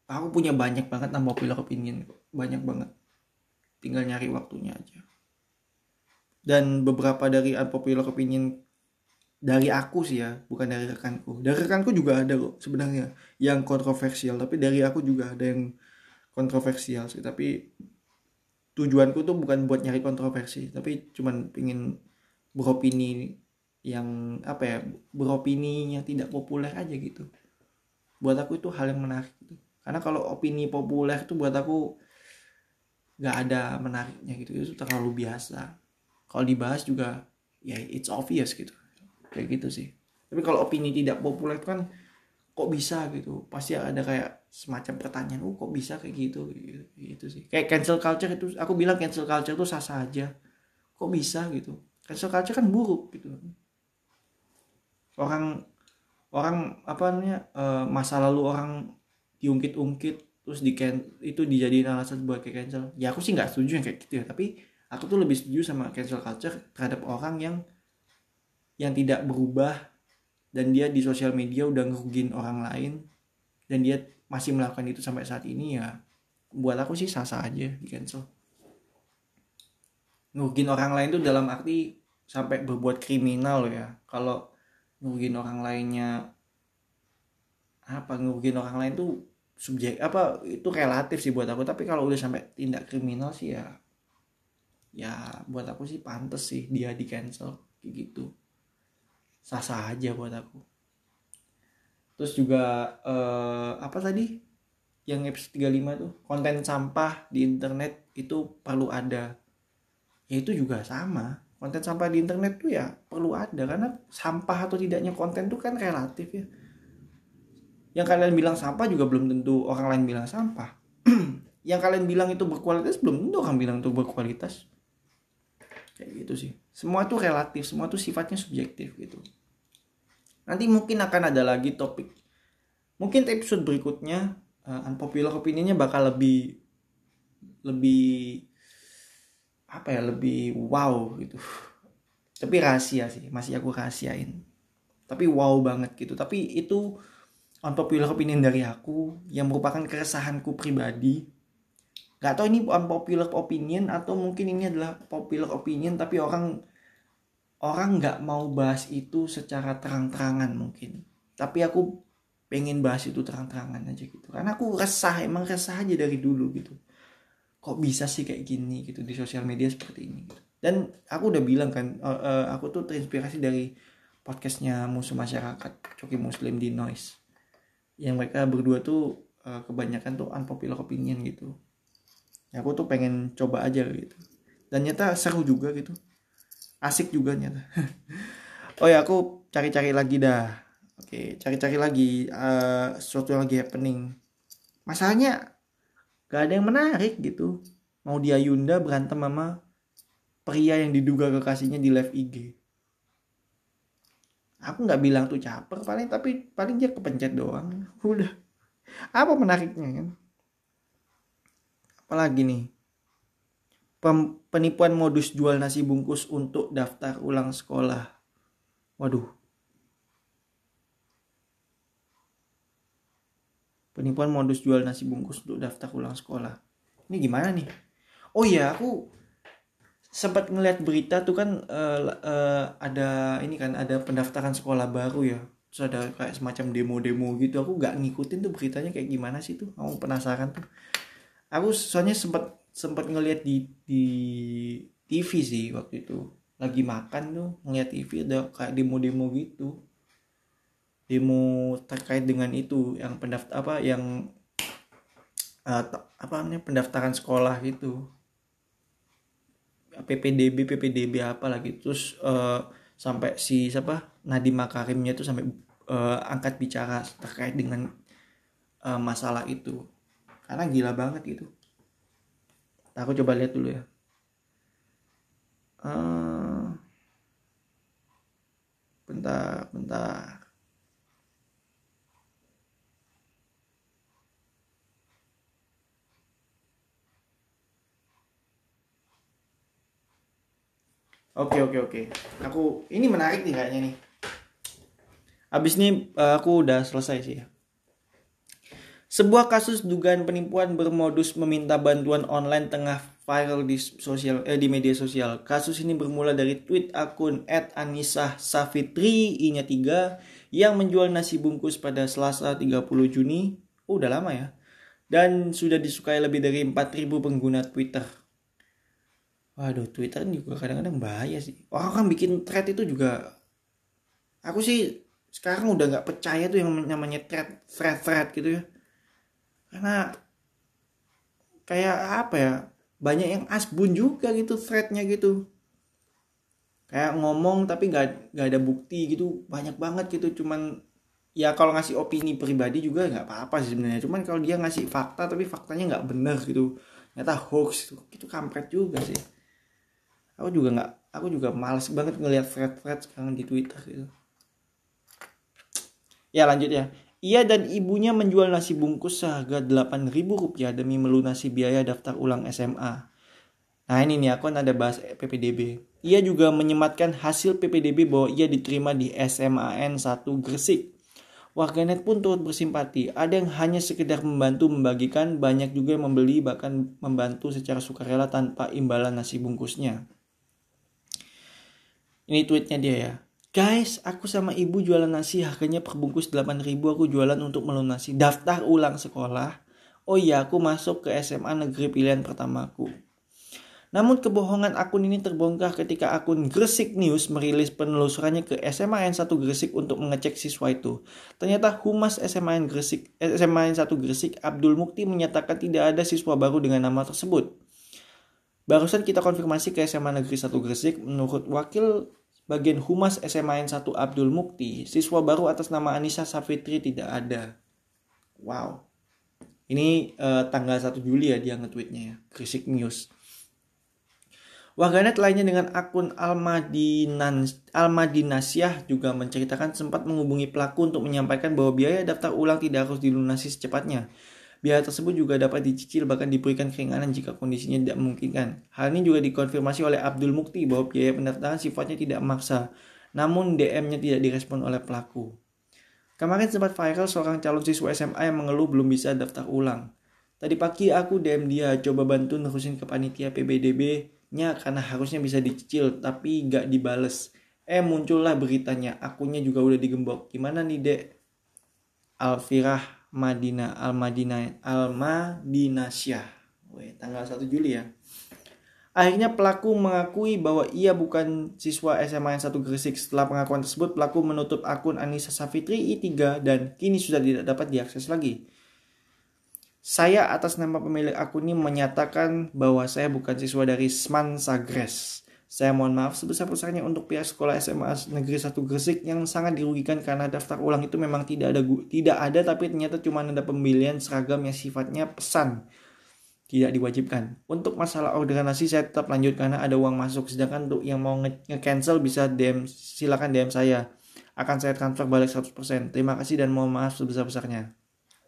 aku punya banyak banget nama popular opinion banyak banget. Tinggal nyari waktunya aja. Dan beberapa dari unpopular opinion dari aku sih ya bukan dari rekanku. Dari rekanku juga ada kok sebenarnya yang kontroversial. Tapi dari aku juga ada yang kontroversial sih tapi tujuanku tuh bukan buat nyari kontroversi tapi cuman pingin beropini yang apa ya beropini yang tidak populer aja gitu. Buat aku itu hal yang menarik gitu. Karena kalau opini populer itu buat aku nggak ada menariknya gitu itu terlalu biasa. Kalau dibahas juga ya it's obvious gitu. Kayak gitu sih. Tapi kalau opini tidak populer kan kok bisa gitu? Pasti ada kayak semacam pertanyaan oh kok bisa kayak gitu? Gitu, sih. Kayak cancel culture itu aku bilang cancel culture itu sah sah aja. Kok bisa gitu? Cancel culture kan buruk gitu. Orang orang apa namanya uh, masa lalu orang diungkit-ungkit terus di itu dijadiin alasan buat kayak cancel. Ya aku sih nggak setuju yang kayak gitu ya tapi aku tuh lebih setuju sama cancel culture terhadap orang yang yang tidak berubah dan dia di sosial media udah ngerugin orang lain. Dan dia masih melakukan itu sampai saat ini ya buat aku sih sah-sah aja di cancel. Ngerugin orang lain tuh dalam arti sampai berbuat kriminal ya. Kalau ngerugin orang lainnya apa ngerugin orang lain tuh subjek apa itu relatif sih buat aku. Tapi kalau udah sampai tindak kriminal sih ya ya buat aku sih pantas sih dia di cancel gitu sah-sah aja buat aku. Terus juga uh, apa tadi? Yang episode 35 tuh konten sampah di internet itu perlu ada. Ya itu juga sama. Konten sampah di internet tuh ya perlu ada karena sampah atau tidaknya konten tuh kan relatif ya. Yang kalian bilang sampah juga belum tentu orang lain bilang sampah. Yang kalian bilang itu berkualitas belum tentu orang bilang itu berkualitas. Kayak gitu sih. Semua tuh relatif semua tuh sifatnya subjektif gitu Nanti mungkin akan ada lagi topik. Mungkin episode berikutnya uh, unpopular opinionnya bakal lebih lebih apa ya lebih wow gitu. Tapi rahasia sih, masih aku rahasiain. Tapi wow banget gitu. Tapi itu unpopular opinion dari aku yang merupakan keresahanku pribadi. Gak tau ini unpopular opinion atau mungkin ini adalah popular opinion tapi orang orang nggak mau bahas itu secara terang-terangan mungkin. Tapi aku pengen bahas itu terang-terangan aja gitu. Karena aku resah emang resah aja dari dulu gitu. Kok bisa sih kayak gini gitu di sosial media seperti ini gitu. dan aku udah bilang kan uh, uh, aku tuh terinspirasi dari podcastnya musuh masyarakat coki muslim di noise. Yang mereka berdua tuh uh, kebanyakan tuh unpopular opinion gitu. Aku tuh pengen coba aja gitu. Dan nyata seru juga gitu asik juga nyata. Oh ya aku cari-cari lagi dah. Oke cari-cari lagi uh, sesuatu yang lagi happening. Masalahnya gak ada yang menarik gitu. Mau dia Yunda berantem sama pria yang diduga kekasihnya di live IG aku nggak bilang tuh caper paling tapi paling dia kepencet doang. Udah. Apa menariknya kan? Apalagi nih penipuan modus jual nasi bungkus untuk daftar ulang sekolah. Waduh. Penipuan modus jual nasi bungkus untuk daftar ulang sekolah. Ini gimana nih? Oh iya, aku sempat ngeliat berita tuh kan uh, uh, ada ini kan ada pendaftaran sekolah baru ya. Terus ada kayak semacam demo-demo gitu. Aku gak ngikutin tuh beritanya kayak gimana sih tuh. Aku penasaran tuh. Aku soalnya sempat sempat ngelihat di di TV sih waktu itu. Lagi makan tuh ngeliat TV ada kayak demo-demo gitu. Demo terkait dengan itu yang pendaftar apa yang uh, apa namanya pendaftaran sekolah gitu. PPDB PPDB apa lagi terus uh, sampai si siapa Nadiem Makarimnya tuh sampai uh, angkat bicara terkait dengan uh, masalah itu. Karena gila banget gitu aku coba lihat dulu ya uh, bentar bentar Oke oke oke. Aku ini menarik nih kayaknya nih. Abis ini eh, aku udah selesai sih ya. Sebuah kasus dugaan penipuan bermodus meminta bantuan online tengah viral di sosial eh, di media sosial. Kasus ini bermula dari tweet akun @anisah_safitri i 3 yang menjual nasi bungkus pada Selasa 30 Juni. Oh, udah lama ya. Dan sudah disukai lebih dari 4000 pengguna Twitter. Waduh, Twitter juga kadang-kadang bahaya sih. Orang kan bikin thread itu juga aku sih sekarang udah nggak percaya tuh yang namanya thread thread thread gitu ya. Karena kayak apa ya? Banyak yang asbun juga gitu threadnya gitu. Kayak ngomong tapi nggak nggak ada bukti gitu banyak banget gitu cuman ya kalau ngasih opini pribadi juga nggak apa-apa sih sebenarnya cuman kalau dia ngasih fakta tapi faktanya nggak benar gitu ternyata hoax itu itu kampret juga sih aku juga nggak aku juga males banget ngelihat thread-thread sekarang di Twitter gitu ya lanjut ya ia dan ibunya menjual nasi bungkus seharga ribu rupiah demi melunasi biaya daftar ulang SMA. Nah ini nih aku ada bahas PPDB. Ia juga menyematkan hasil PPDB bahwa ia diterima di SMAN 1 Gresik. Warganet pun turut bersimpati. Ada yang hanya sekedar membantu membagikan, banyak juga yang membeli bahkan membantu secara sukarela tanpa imbalan nasi bungkusnya. Ini tweetnya dia ya. Guys, aku sama ibu jualan nasi harganya perbungkus 8000 aku jualan untuk melunasi daftar ulang sekolah. Oh iya, aku masuk ke SMA negeri pilihan pertamaku. Namun kebohongan akun ini terbongkar ketika akun Gresik News merilis penelusurannya ke SMAN 1 Gresik untuk mengecek siswa itu. Ternyata Humas SMAN Gresik SMAN 1 Gresik Abdul Mukti menyatakan tidak ada siswa baru dengan nama tersebut. Barusan kita konfirmasi ke SMA Negeri 1 Gresik menurut wakil bagian Humas SMAN 1 Abdul Mukti, siswa baru atas nama Anissa Safitri tidak ada. Wow. Ini uh, tanggal 1 Juli ya dia nge-tweetnya ya, Gresik News. Warganet lainnya dengan akun Almadinan, Almadinasyah juga menceritakan sempat menghubungi pelaku untuk menyampaikan bahwa biaya daftar ulang tidak harus dilunasi secepatnya. Biaya tersebut juga dapat dicicil bahkan diberikan keringanan jika kondisinya tidak memungkinkan. Hal ini juga dikonfirmasi oleh Abdul Mukti bahwa biaya pendaftaran sifatnya tidak maksa, namun DM-nya tidak direspon oleh pelaku. Kemarin sempat viral seorang calon siswa SMA yang mengeluh belum bisa daftar ulang. Tadi pagi aku DM dia coba bantu nerusin ke panitia PBDB-nya karena harusnya bisa dicicil tapi gak dibales. Eh muncullah beritanya, akunnya juga udah digembok. Gimana nih dek? Alfirah Madinah Al Madinah Al Madinasyah. tanggal 1 Juli ya. Akhirnya pelaku mengakui bahwa ia bukan siswa SMA 1 Gresik. Setelah pengakuan tersebut, pelaku menutup akun Anissa Safitri I3 dan kini sudah tidak dapat diakses lagi. Saya atas nama pemilik akun ini menyatakan bahwa saya bukan siswa dari Sman Sagres. Saya mohon maaf sebesar-besarnya untuk pihak sekolah SMA Negeri 1 Gresik yang sangat dirugikan karena daftar ulang itu memang tidak ada tidak ada tapi ternyata cuma ada pembelian seragam yang sifatnya pesan tidak diwajibkan. Untuk masalah orderan nasi saya tetap lanjut karena ada uang masuk sedangkan untuk yang mau nge-cancel bisa DM silakan DM saya. Akan saya transfer balik 100%. Terima kasih dan mohon maaf sebesar-besarnya.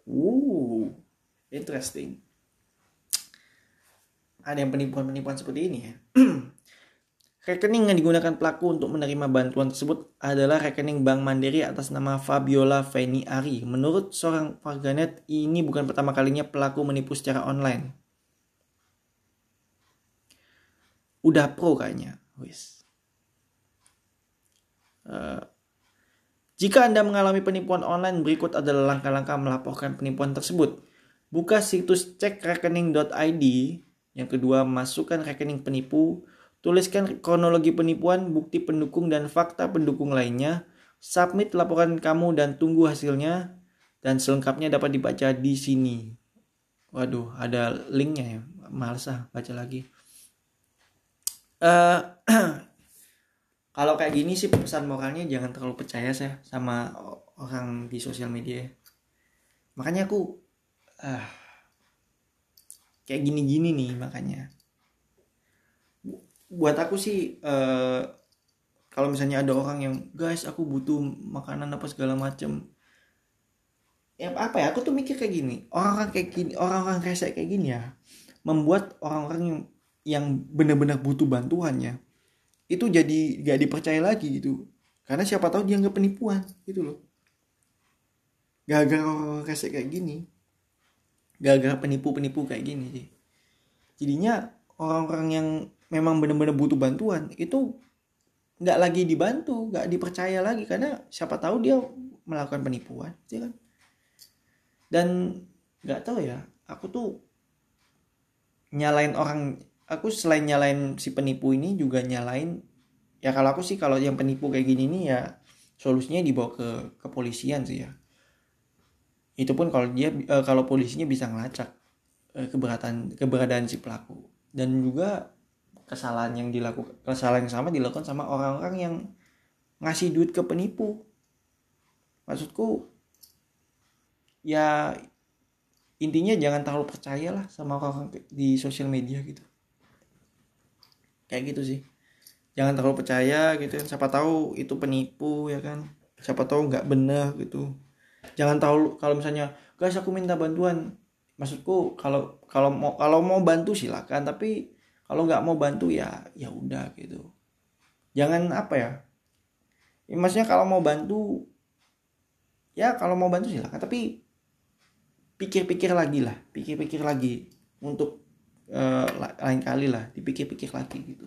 Uh, interesting. Ada yang penipuan-penipuan seperti ini ya. Rekening yang digunakan pelaku untuk menerima bantuan tersebut adalah rekening Bank Mandiri atas nama Fabiola Feni Ari. Menurut seorang warganet, ini bukan pertama kalinya pelaku menipu secara online. Udah pro kayaknya. Wis. Uh, jika Anda mengalami penipuan online, berikut adalah langkah-langkah melaporkan penipuan tersebut. Buka situs cekrekening.id. Yang kedua, masukkan rekening penipu Tuliskan kronologi penipuan, bukti pendukung, dan fakta pendukung lainnya. Submit laporan kamu dan tunggu hasilnya. Dan selengkapnya dapat dibaca di sini. Waduh, ada linknya ya. Males ah, baca lagi. Uh, kalau kayak gini sih pesan moralnya jangan terlalu percaya saya sama orang di sosial media. Makanya aku uh, kayak gini-gini nih makanya buat aku sih uh, kalau misalnya ada orang yang guys aku butuh makanan apa segala macem ya apa ya aku tuh mikir kayak gini orang-orang kayak gini orang-orang rese kayak gini ya membuat orang-orang yang yang benar-benar butuh bantuannya itu jadi gak dipercaya lagi gitu. Karena siapa tahu dia nggak penipuan gitu loh. Gara-gara kayak kayak gini gara-gara penipu-penipu kayak gini sih. Jadinya orang-orang yang memang benar-benar butuh bantuan itu nggak lagi dibantu nggak dipercaya lagi karena siapa tahu dia melakukan penipuan ya kan? Dan nggak tahu ya aku tuh nyalain orang aku selain nyalain si penipu ini juga nyalain ya kalau aku sih kalau yang penipu kayak gini nih ya solusinya dibawa ke kepolisian sih ya. Itu pun kalau dia e, kalau polisinya bisa ngelacak e, keberatan keberadaan si pelaku dan juga kesalahan yang dilakukan kesalahan yang sama dilakukan sama orang-orang yang ngasih duit ke penipu. Maksudku ya intinya jangan terlalu percaya lah sama orang, -orang di sosial media gitu. Kayak gitu sih. Jangan terlalu percaya gitu siapa tahu itu penipu ya kan? Siapa tahu nggak benar gitu. Jangan tahu kalau misalnya guys aku minta bantuan maksudku kalau kalau mau kalau mau bantu silakan tapi kalau nggak mau bantu ya ya udah gitu. Jangan apa ya, ya maksudnya kalau mau bantu ya kalau mau bantu silakan tapi pikir-pikir lagi lah pikir-pikir lagi untuk uh, lain kali lah dipikir-pikir lagi gitu.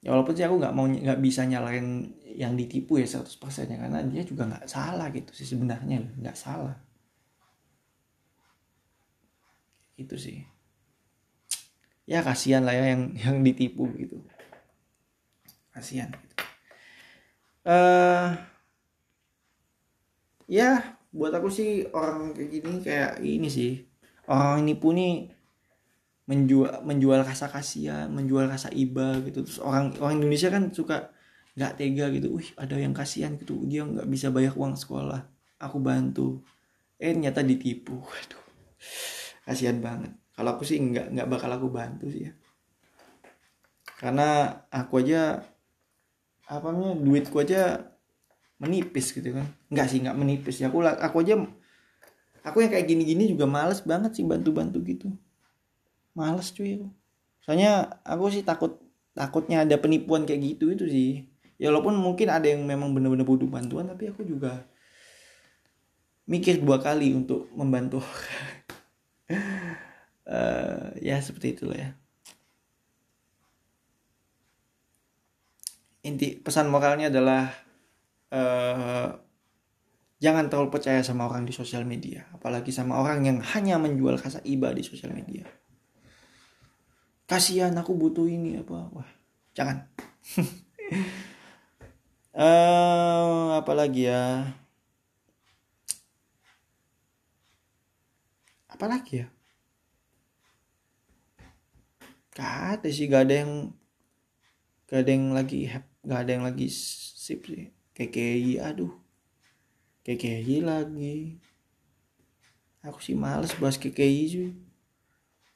Ya walaupun sih aku nggak mau nggak bisa nyalain yang ditipu ya 100% ya karena dia juga nggak salah gitu sih sebenarnya nggak salah itu sih. Ya kasihan lah ya yang yang ditipu gitu. Kasihan gitu. uh, ya buat aku sih orang kayak gini kayak ini sih. Orang nipu nih menjual menjual rasa kasihan menjual rasa iba gitu. Terus orang orang Indonesia kan suka nggak tega gitu. Wih ada yang kasihan gitu. Dia nggak bisa bayar uang sekolah. Aku bantu. Eh ternyata ditipu. Waduh kasihan banget. Kalau aku sih nggak nggak bakal aku bantu sih ya. Karena aku aja apa namanya duitku aja menipis gitu kan. Nggak sih nggak menipis ya aku aku aja aku yang kayak gini-gini juga males banget sih bantu-bantu gitu. Males cuy soalnya aku sih takut takutnya ada penipuan kayak gitu itu sih. Ya walaupun mungkin ada yang memang benar-benar butuh bantuan tapi aku juga mikir dua kali untuk membantu uh, ya seperti itulah ya. Inti pesan moralnya adalah uh, jangan terlalu percaya sama orang di sosial media apalagi sama orang yang hanya menjual kasa iba di sosial media. Kasihan aku butuh ini apa wah jangan. Uh, apalagi ya apalagi ya? Gak sih gak ada yang gak ada yang lagi gak ada yang lagi sip sih. KKI aduh. KKI lagi. Aku sih males bahas KKI sih.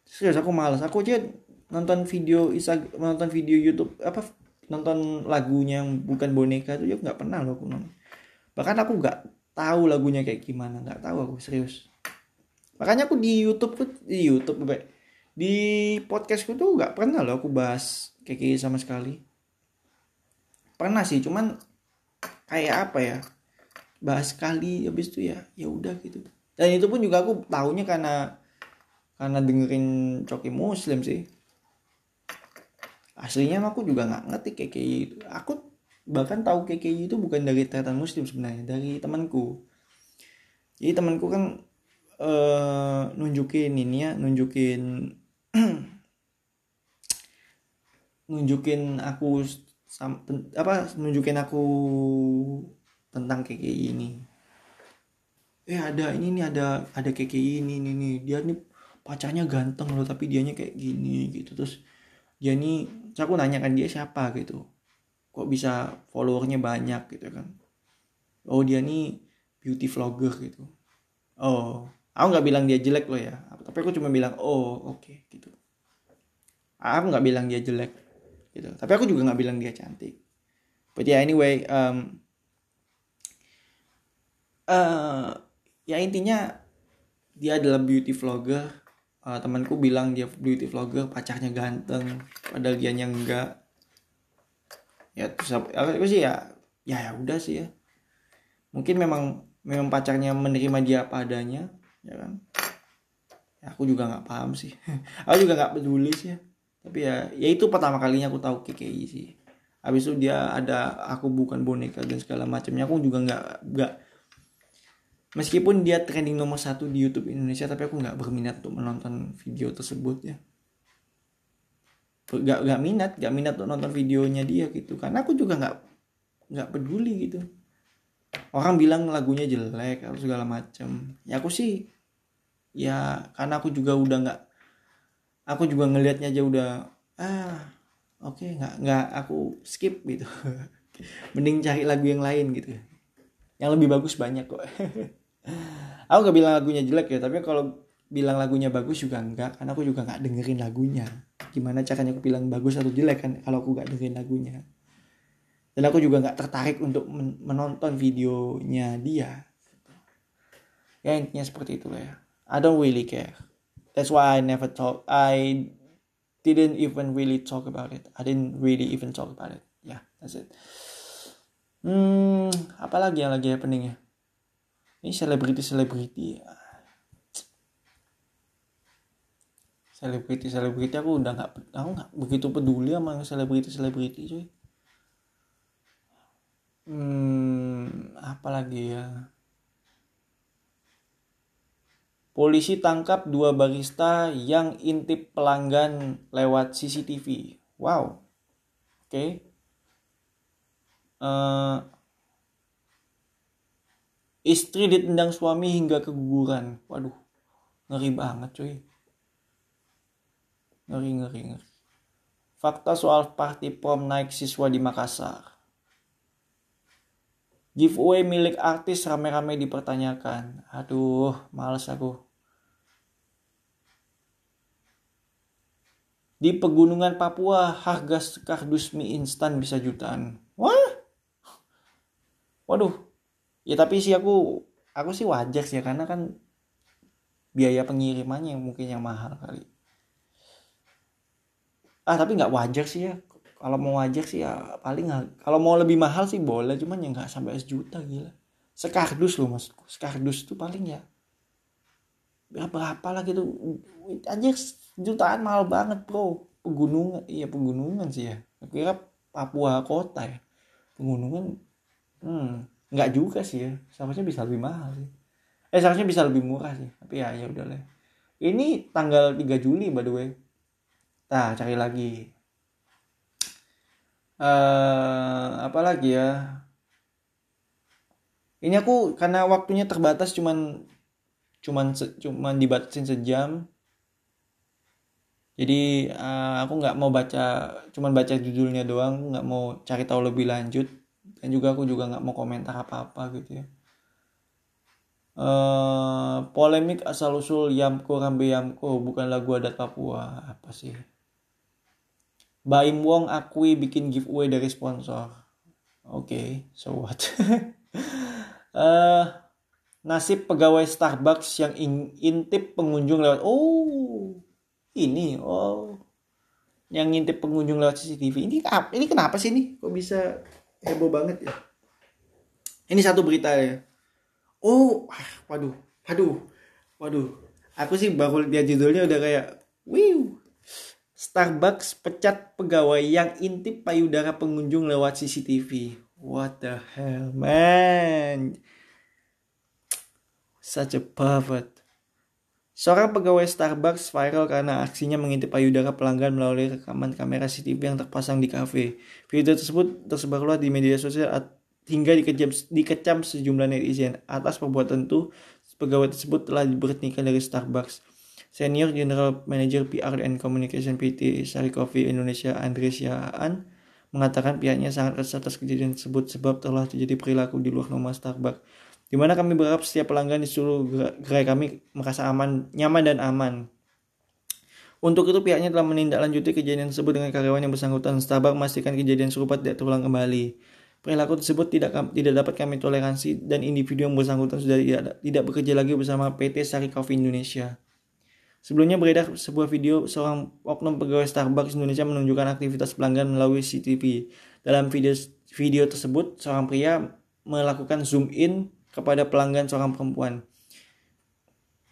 Serius aku males. Aku aja nonton video isa nonton video YouTube apa nonton lagunya yang bukan boneka itu juga nggak pernah loh aku nonton. Bahkan aku nggak tahu lagunya kayak gimana. Nggak tahu aku serius makanya aku di YouTube di YouTube baik di podcastku tuh nggak pernah loh aku bahas kayak sama sekali. Pernah sih cuman kayak apa ya? Bahas sekali habis itu ya ya udah gitu. Dan itu pun juga aku tahunya karena karena dengerin coki muslim sih. Aslinya aku juga nggak ngerti KKI itu aku bahkan tahu KKI itu bukan dari tetan muslim sebenarnya dari temanku. Jadi temanku kan uh, nunjukin ini ya nunjukin nunjukin aku sam, apa nunjukin aku tentang KKI ini. Eh ada ini nih ada ada KKI ini ini nih dia nih pacarnya ganteng loh tapi dianya kayak gini gitu. Terus dia nih aku nanya kan dia siapa gitu? Kok bisa followernya banyak gitu kan? Oh dia nih beauty vlogger gitu. Oh aku nggak bilang dia jelek loh ya. Tapi aku cuma bilang oh oke okay, gitu. Aku nggak bilang dia jelek gitu. Tapi aku juga nggak bilang dia cantik. But yeah anyway um, uh, ya intinya dia adalah beauty vlogger. Uh, temanku bilang dia beauty vlogger pacarnya ganteng padahal dia enggak. Ya terus aku sih ya ya ya udah sih ya. Mungkin memang memang pacarnya menerima dia apa ya kan? Ya, aku juga nggak paham sih. Aku juga nggak peduli sih ya. Tapi ya ya itu pertama kalinya aku tahu KKI sih. Habis itu dia ada aku bukan boneka dan segala macamnya aku juga nggak nggak. Meskipun dia trending nomor satu di YouTube Indonesia tapi aku nggak berminat untuk menonton video tersebut ya. Gak, gak minat gak minat untuk nonton videonya dia gitu. Karena aku juga nggak nggak peduli gitu. Orang bilang lagunya jelek atau segala macem ya aku sih ya karena aku juga udah nggak aku juga ngelihatnya aja udah ah oke okay, nggak nggak aku skip gitu. Mending cari lagu yang lain gitu. Yang lebih bagus banyak kok. Aku gak bilang lagunya jelek ya tapi kalau bilang lagunya bagus juga enggak karena aku juga nggak dengerin lagunya. Gimana caranya aku bilang bagus atau jelek kan kalau aku nggak dengerin lagunya. Dan aku juga nggak tertarik untuk menonton videonya dia. Ya intinya seperti itulah ya I don't really care. That's why I never talk I didn't even really talk about it. I didn't really even talk about it. Yeah that's it. Hmm apalagi yang lagi happening ya? Ini selebriti selebriti selebriti selebriti aku udah nggak aku nggak begitu peduli sama selebriti selebriti cuy. Hmm apalagi ya Polisi tangkap dua barista yang intip pelanggan lewat CCTV. Wow. Oke. Okay. Uh, eh, istri ditendang suami hingga keguguran. Waduh. Ngeri banget cuy. Ngeri, ngeri, ngeri. Fakta soal party prom naik siswa di Makassar. Giveaway milik artis rame-rame dipertanyakan. Aduh, males aku. Di pegunungan Papua, harga kardus mie instan bisa jutaan. Wah? Waduh. Ya tapi sih aku aku sih wajar sih karena kan biaya pengirimannya yang mungkin yang mahal kali. Ah tapi nggak wajar sih ya kalau mau wajar sih ya paling kalau mau lebih mahal sih boleh cuman ya nggak sampai sejuta gila. Sekardus loh maksudku sekardus tuh paling ya. Berapa berapa lah gitu. Aja jutaan mahal banget bro. Pegunungan iya pegunungan sih ya. Kira Papua kota ya. Pegunungan hmm nggak juga sih ya. Seharusnya bisa lebih mahal sih. Eh seharusnya bisa lebih murah sih. Tapi ya ya udah lah ini tanggal 3 Juli by the way. Nah cari lagi uh, apa lagi ya? Ini aku karena waktunya terbatas cuman cuman cuman dibatasin sejam. Jadi uh, aku nggak mau baca cuman baca judulnya doang nggak mau cari tahu lebih lanjut. Dan juga aku juga nggak mau komentar apa apa gitu ya. Uh, polemik asal usul Yamko Rambe Yamko bukan lagu adat Papua. Apa sih Baim Wong akui bikin giveaway dari sponsor. Oke, okay, so what? uh, nasib pegawai Starbucks yang in intip pengunjung lewat oh ini oh yang ngintip pengunjung lewat CCTV ini ini kenapa sih ini? Kok bisa heboh banget ya? Ini satu berita ya. Oh ah, waduh waduh waduh. Aku sih baru lihat judulnya udah kayak wiu Starbucks pecat pegawai yang intip payudara pengunjung lewat CCTV. What the hell, man? Such a pervert. Seorang pegawai Starbucks viral karena aksinya mengintip payudara pelanggan melalui rekaman kamera CCTV yang terpasang di kafe. Video tersebut tersebar luas di media sosial hingga dikecam, dikecam sejumlah netizen. Atas perbuatan itu, pegawai tersebut telah diberhentikan dari Starbucks. Senior General Manager PR and Communication PT Sari Coffee Indonesia Andre Siaan mengatakan pihaknya sangat resah atas kejadian tersebut sebab telah terjadi perilaku di luar norma Starbucks. Di mana kami berharap setiap pelanggan di seluruh gerai kami merasa aman, nyaman dan aman. Untuk itu pihaknya telah menindaklanjuti kejadian tersebut dengan karyawan yang bersangkutan. Starbucks memastikan kejadian serupa tidak terulang kembali. Perilaku tersebut tidak tidak dapat kami toleransi dan individu yang bersangkutan sudah tidak, tidak bekerja lagi bersama PT Sari Coffee Indonesia. Sebelumnya beredar sebuah video seorang oknum pegawai Starbucks Indonesia menunjukkan aktivitas pelanggan melalui CCTV. Dalam video video tersebut, seorang pria melakukan zoom in kepada pelanggan seorang perempuan.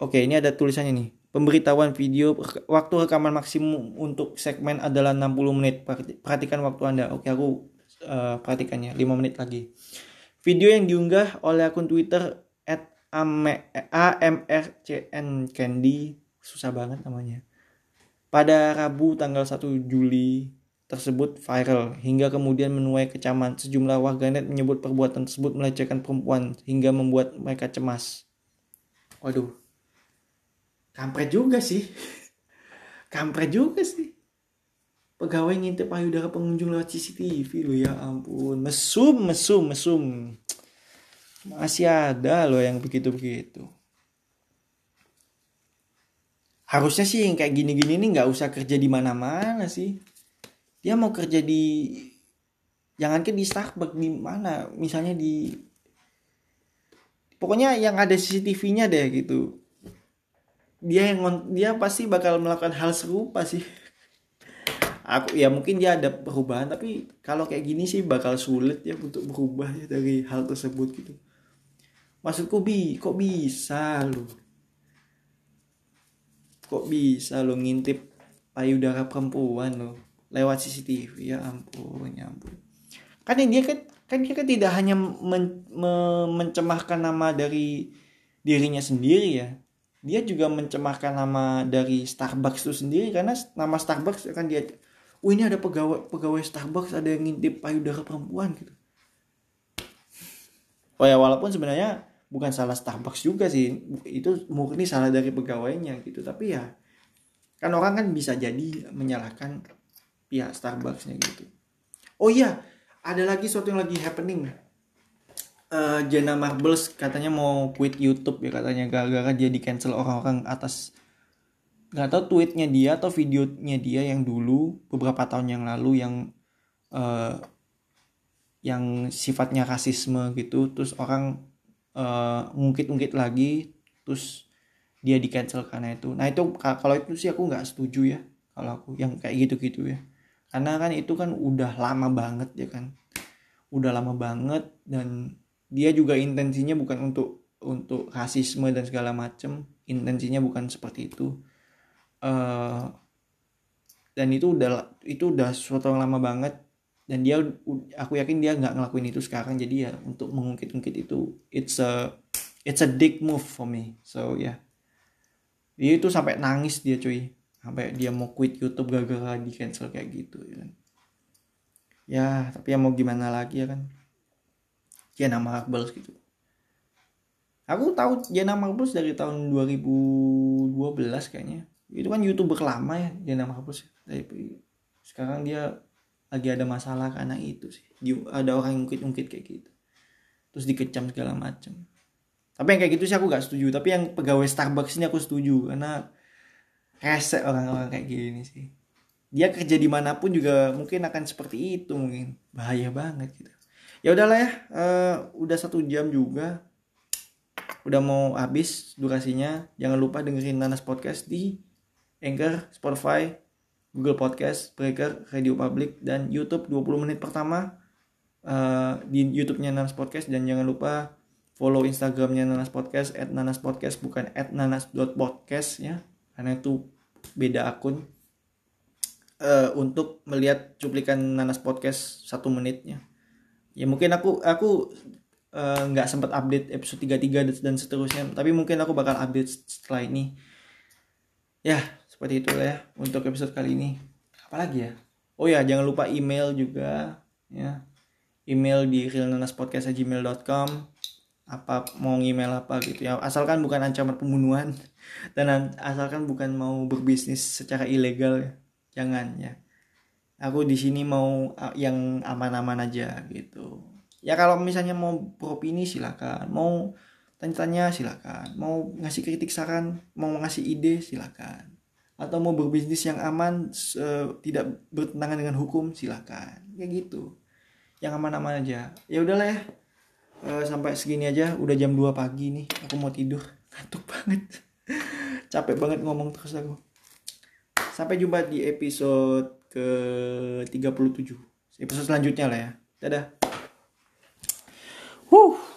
Oke, ini ada tulisannya nih. Pemberitahuan video waktu rekaman maksimum untuk segmen adalah 60 menit. Perhatikan waktu Anda. Oke, aku uh, perhatikannya 5 menit lagi. Video yang diunggah oleh akun Twitter at AMRCN Candy susah banget namanya. Pada Rabu tanggal 1 Juli tersebut viral hingga kemudian menuai kecaman. Sejumlah warganet menyebut perbuatan tersebut melecehkan perempuan hingga membuat mereka cemas. Waduh. Kampret juga sih. Kampret juga sih. Pegawai ngintip payudara pengunjung lewat CCTV loh ya ampun. Mesum, mesum, mesum. Masih ada loh yang begitu-begitu. Harusnya sih yang kayak gini-gini nih nggak usah kerja di mana-mana sih. Dia mau kerja di jangan ke di Starbucks di mana, misalnya di pokoknya yang ada CCTV-nya deh gitu. Dia yang dia pasti bakal melakukan hal serupa sih aku ya mungkin dia ada perubahan tapi kalau kayak gini sih bakal sulit ya untuk berubah ya dari hal tersebut gitu maksudku bi kok bisa lo kok bisa lo ngintip payudara perempuan lo? Lewat CCTV ya ampun ya ampun. Kan dia kan kan dia kan tidak hanya men, me, mencemarkan nama dari dirinya sendiri ya. Dia juga mencemarkan nama dari Starbucks itu sendiri karena nama Starbucks akan dia oh ini ada pegawai pegawai Starbucks ada yang ngintip payudara perempuan gitu. Oh ya walaupun sebenarnya bukan salah Starbucks juga sih. Itu murni salah dari pegawainya gitu. Tapi ya kan orang kan bisa jadi menyalahkan pihak Starbucksnya gitu. Oh iya ada lagi sesuatu yang lagi happening. Uh, Jenna Marbles katanya mau quit YouTube ya katanya gara-gara dia di cancel orang-orang atas nggak tahu tweetnya dia atau videonya dia yang dulu beberapa tahun yang lalu yang uh, yang sifatnya rasisme gitu. Terus orang uh, ngungkit-ungkit lagi terus dia di cancel karena itu. Nah itu kalau itu sih aku nggak setuju ya kalau aku yang kayak gitu-gitu ya. Karena kan itu kan udah lama banget ya kan. Udah lama banget dan dia juga intensinya bukan untuk untuk rasisme dan segala macem. Intensinya bukan seperti itu. Uh, dan itu udah itu udah suatu yang lama banget dan dia aku yakin dia nggak ngelakuin itu sekarang. Jadi ya untuk mengungkit-ungkit itu it's a it's a big move for me. So ya. Yeah. dia itu sampai nangis dia cuy. Sampai dia mau quit YouTube gara-gara di cancel kayak gitu ya kan. Ya tapi ya mau gimana lagi ya kan. Ya nama Akbal gitu. Aku tahu Jana Marbles dari tahun 2012 kayaknya. Itu kan youtuber lama ya dia nama hapus tapi sekarang dia lagi ada masalah karena itu sih. Ada orang yang ungkit-ungkit kayak gitu. Terus dikecam segala macam. Tapi yang kayak gitu sih aku gak setuju. Tapi yang pegawai Starbucks ini aku setuju. Karena rese orang-orang kayak gini sih. Dia kerja di mana pun juga mungkin akan seperti itu mungkin. Bahaya banget gitu. Ya udahlah ya uh, udah satu jam juga. Udah mau habis durasinya. Jangan lupa dengerin Nanas Podcast di Anchor, Spotify, Google Podcast, Breaker, Radio Public, dan YouTube. 20 menit pertama uh, di YouTube-nya Nanas Podcast. Dan jangan lupa follow Instagramnya Nanas Podcast at Nanas Podcast bukan at nanas.podcast ya. Karena itu beda akun. Uh, untuk melihat cuplikan Nanas Podcast satu menitnya ya. Mungkin aku aku eh, nggak uh, sempat update episode 33 dan seterusnya tapi mungkin aku bakal update setelah ini. Ya seperti itu ya untuk episode kali ini. Apalagi ya? Oh ya jangan lupa email juga ya. Email di realnanaspodcast@gmail.com apa mau email apa gitu ya. Asalkan bukan ancaman pembunuhan dan asalkan bukan mau berbisnis secara ilegal ya. Jangan ya. Aku di sini mau yang aman-aman aja gitu. Ya kalau misalnya mau beropini silakan. Mau tanya-tanya silakan. Mau ngasih kritik saran mau ngasih ide silakan atau mau berbisnis yang aman uh, tidak bertentangan dengan hukum silahkan. Kayak gitu. Yang aman-aman aja. Ya udahlah ya. Uh, sampai segini aja. Udah jam 2 pagi nih. Aku mau tidur. Ngantuk banget. Capek banget ngomong terus aku. Sampai jumpa di episode ke 37 episode selanjutnya lah ya. Dadah. Huh.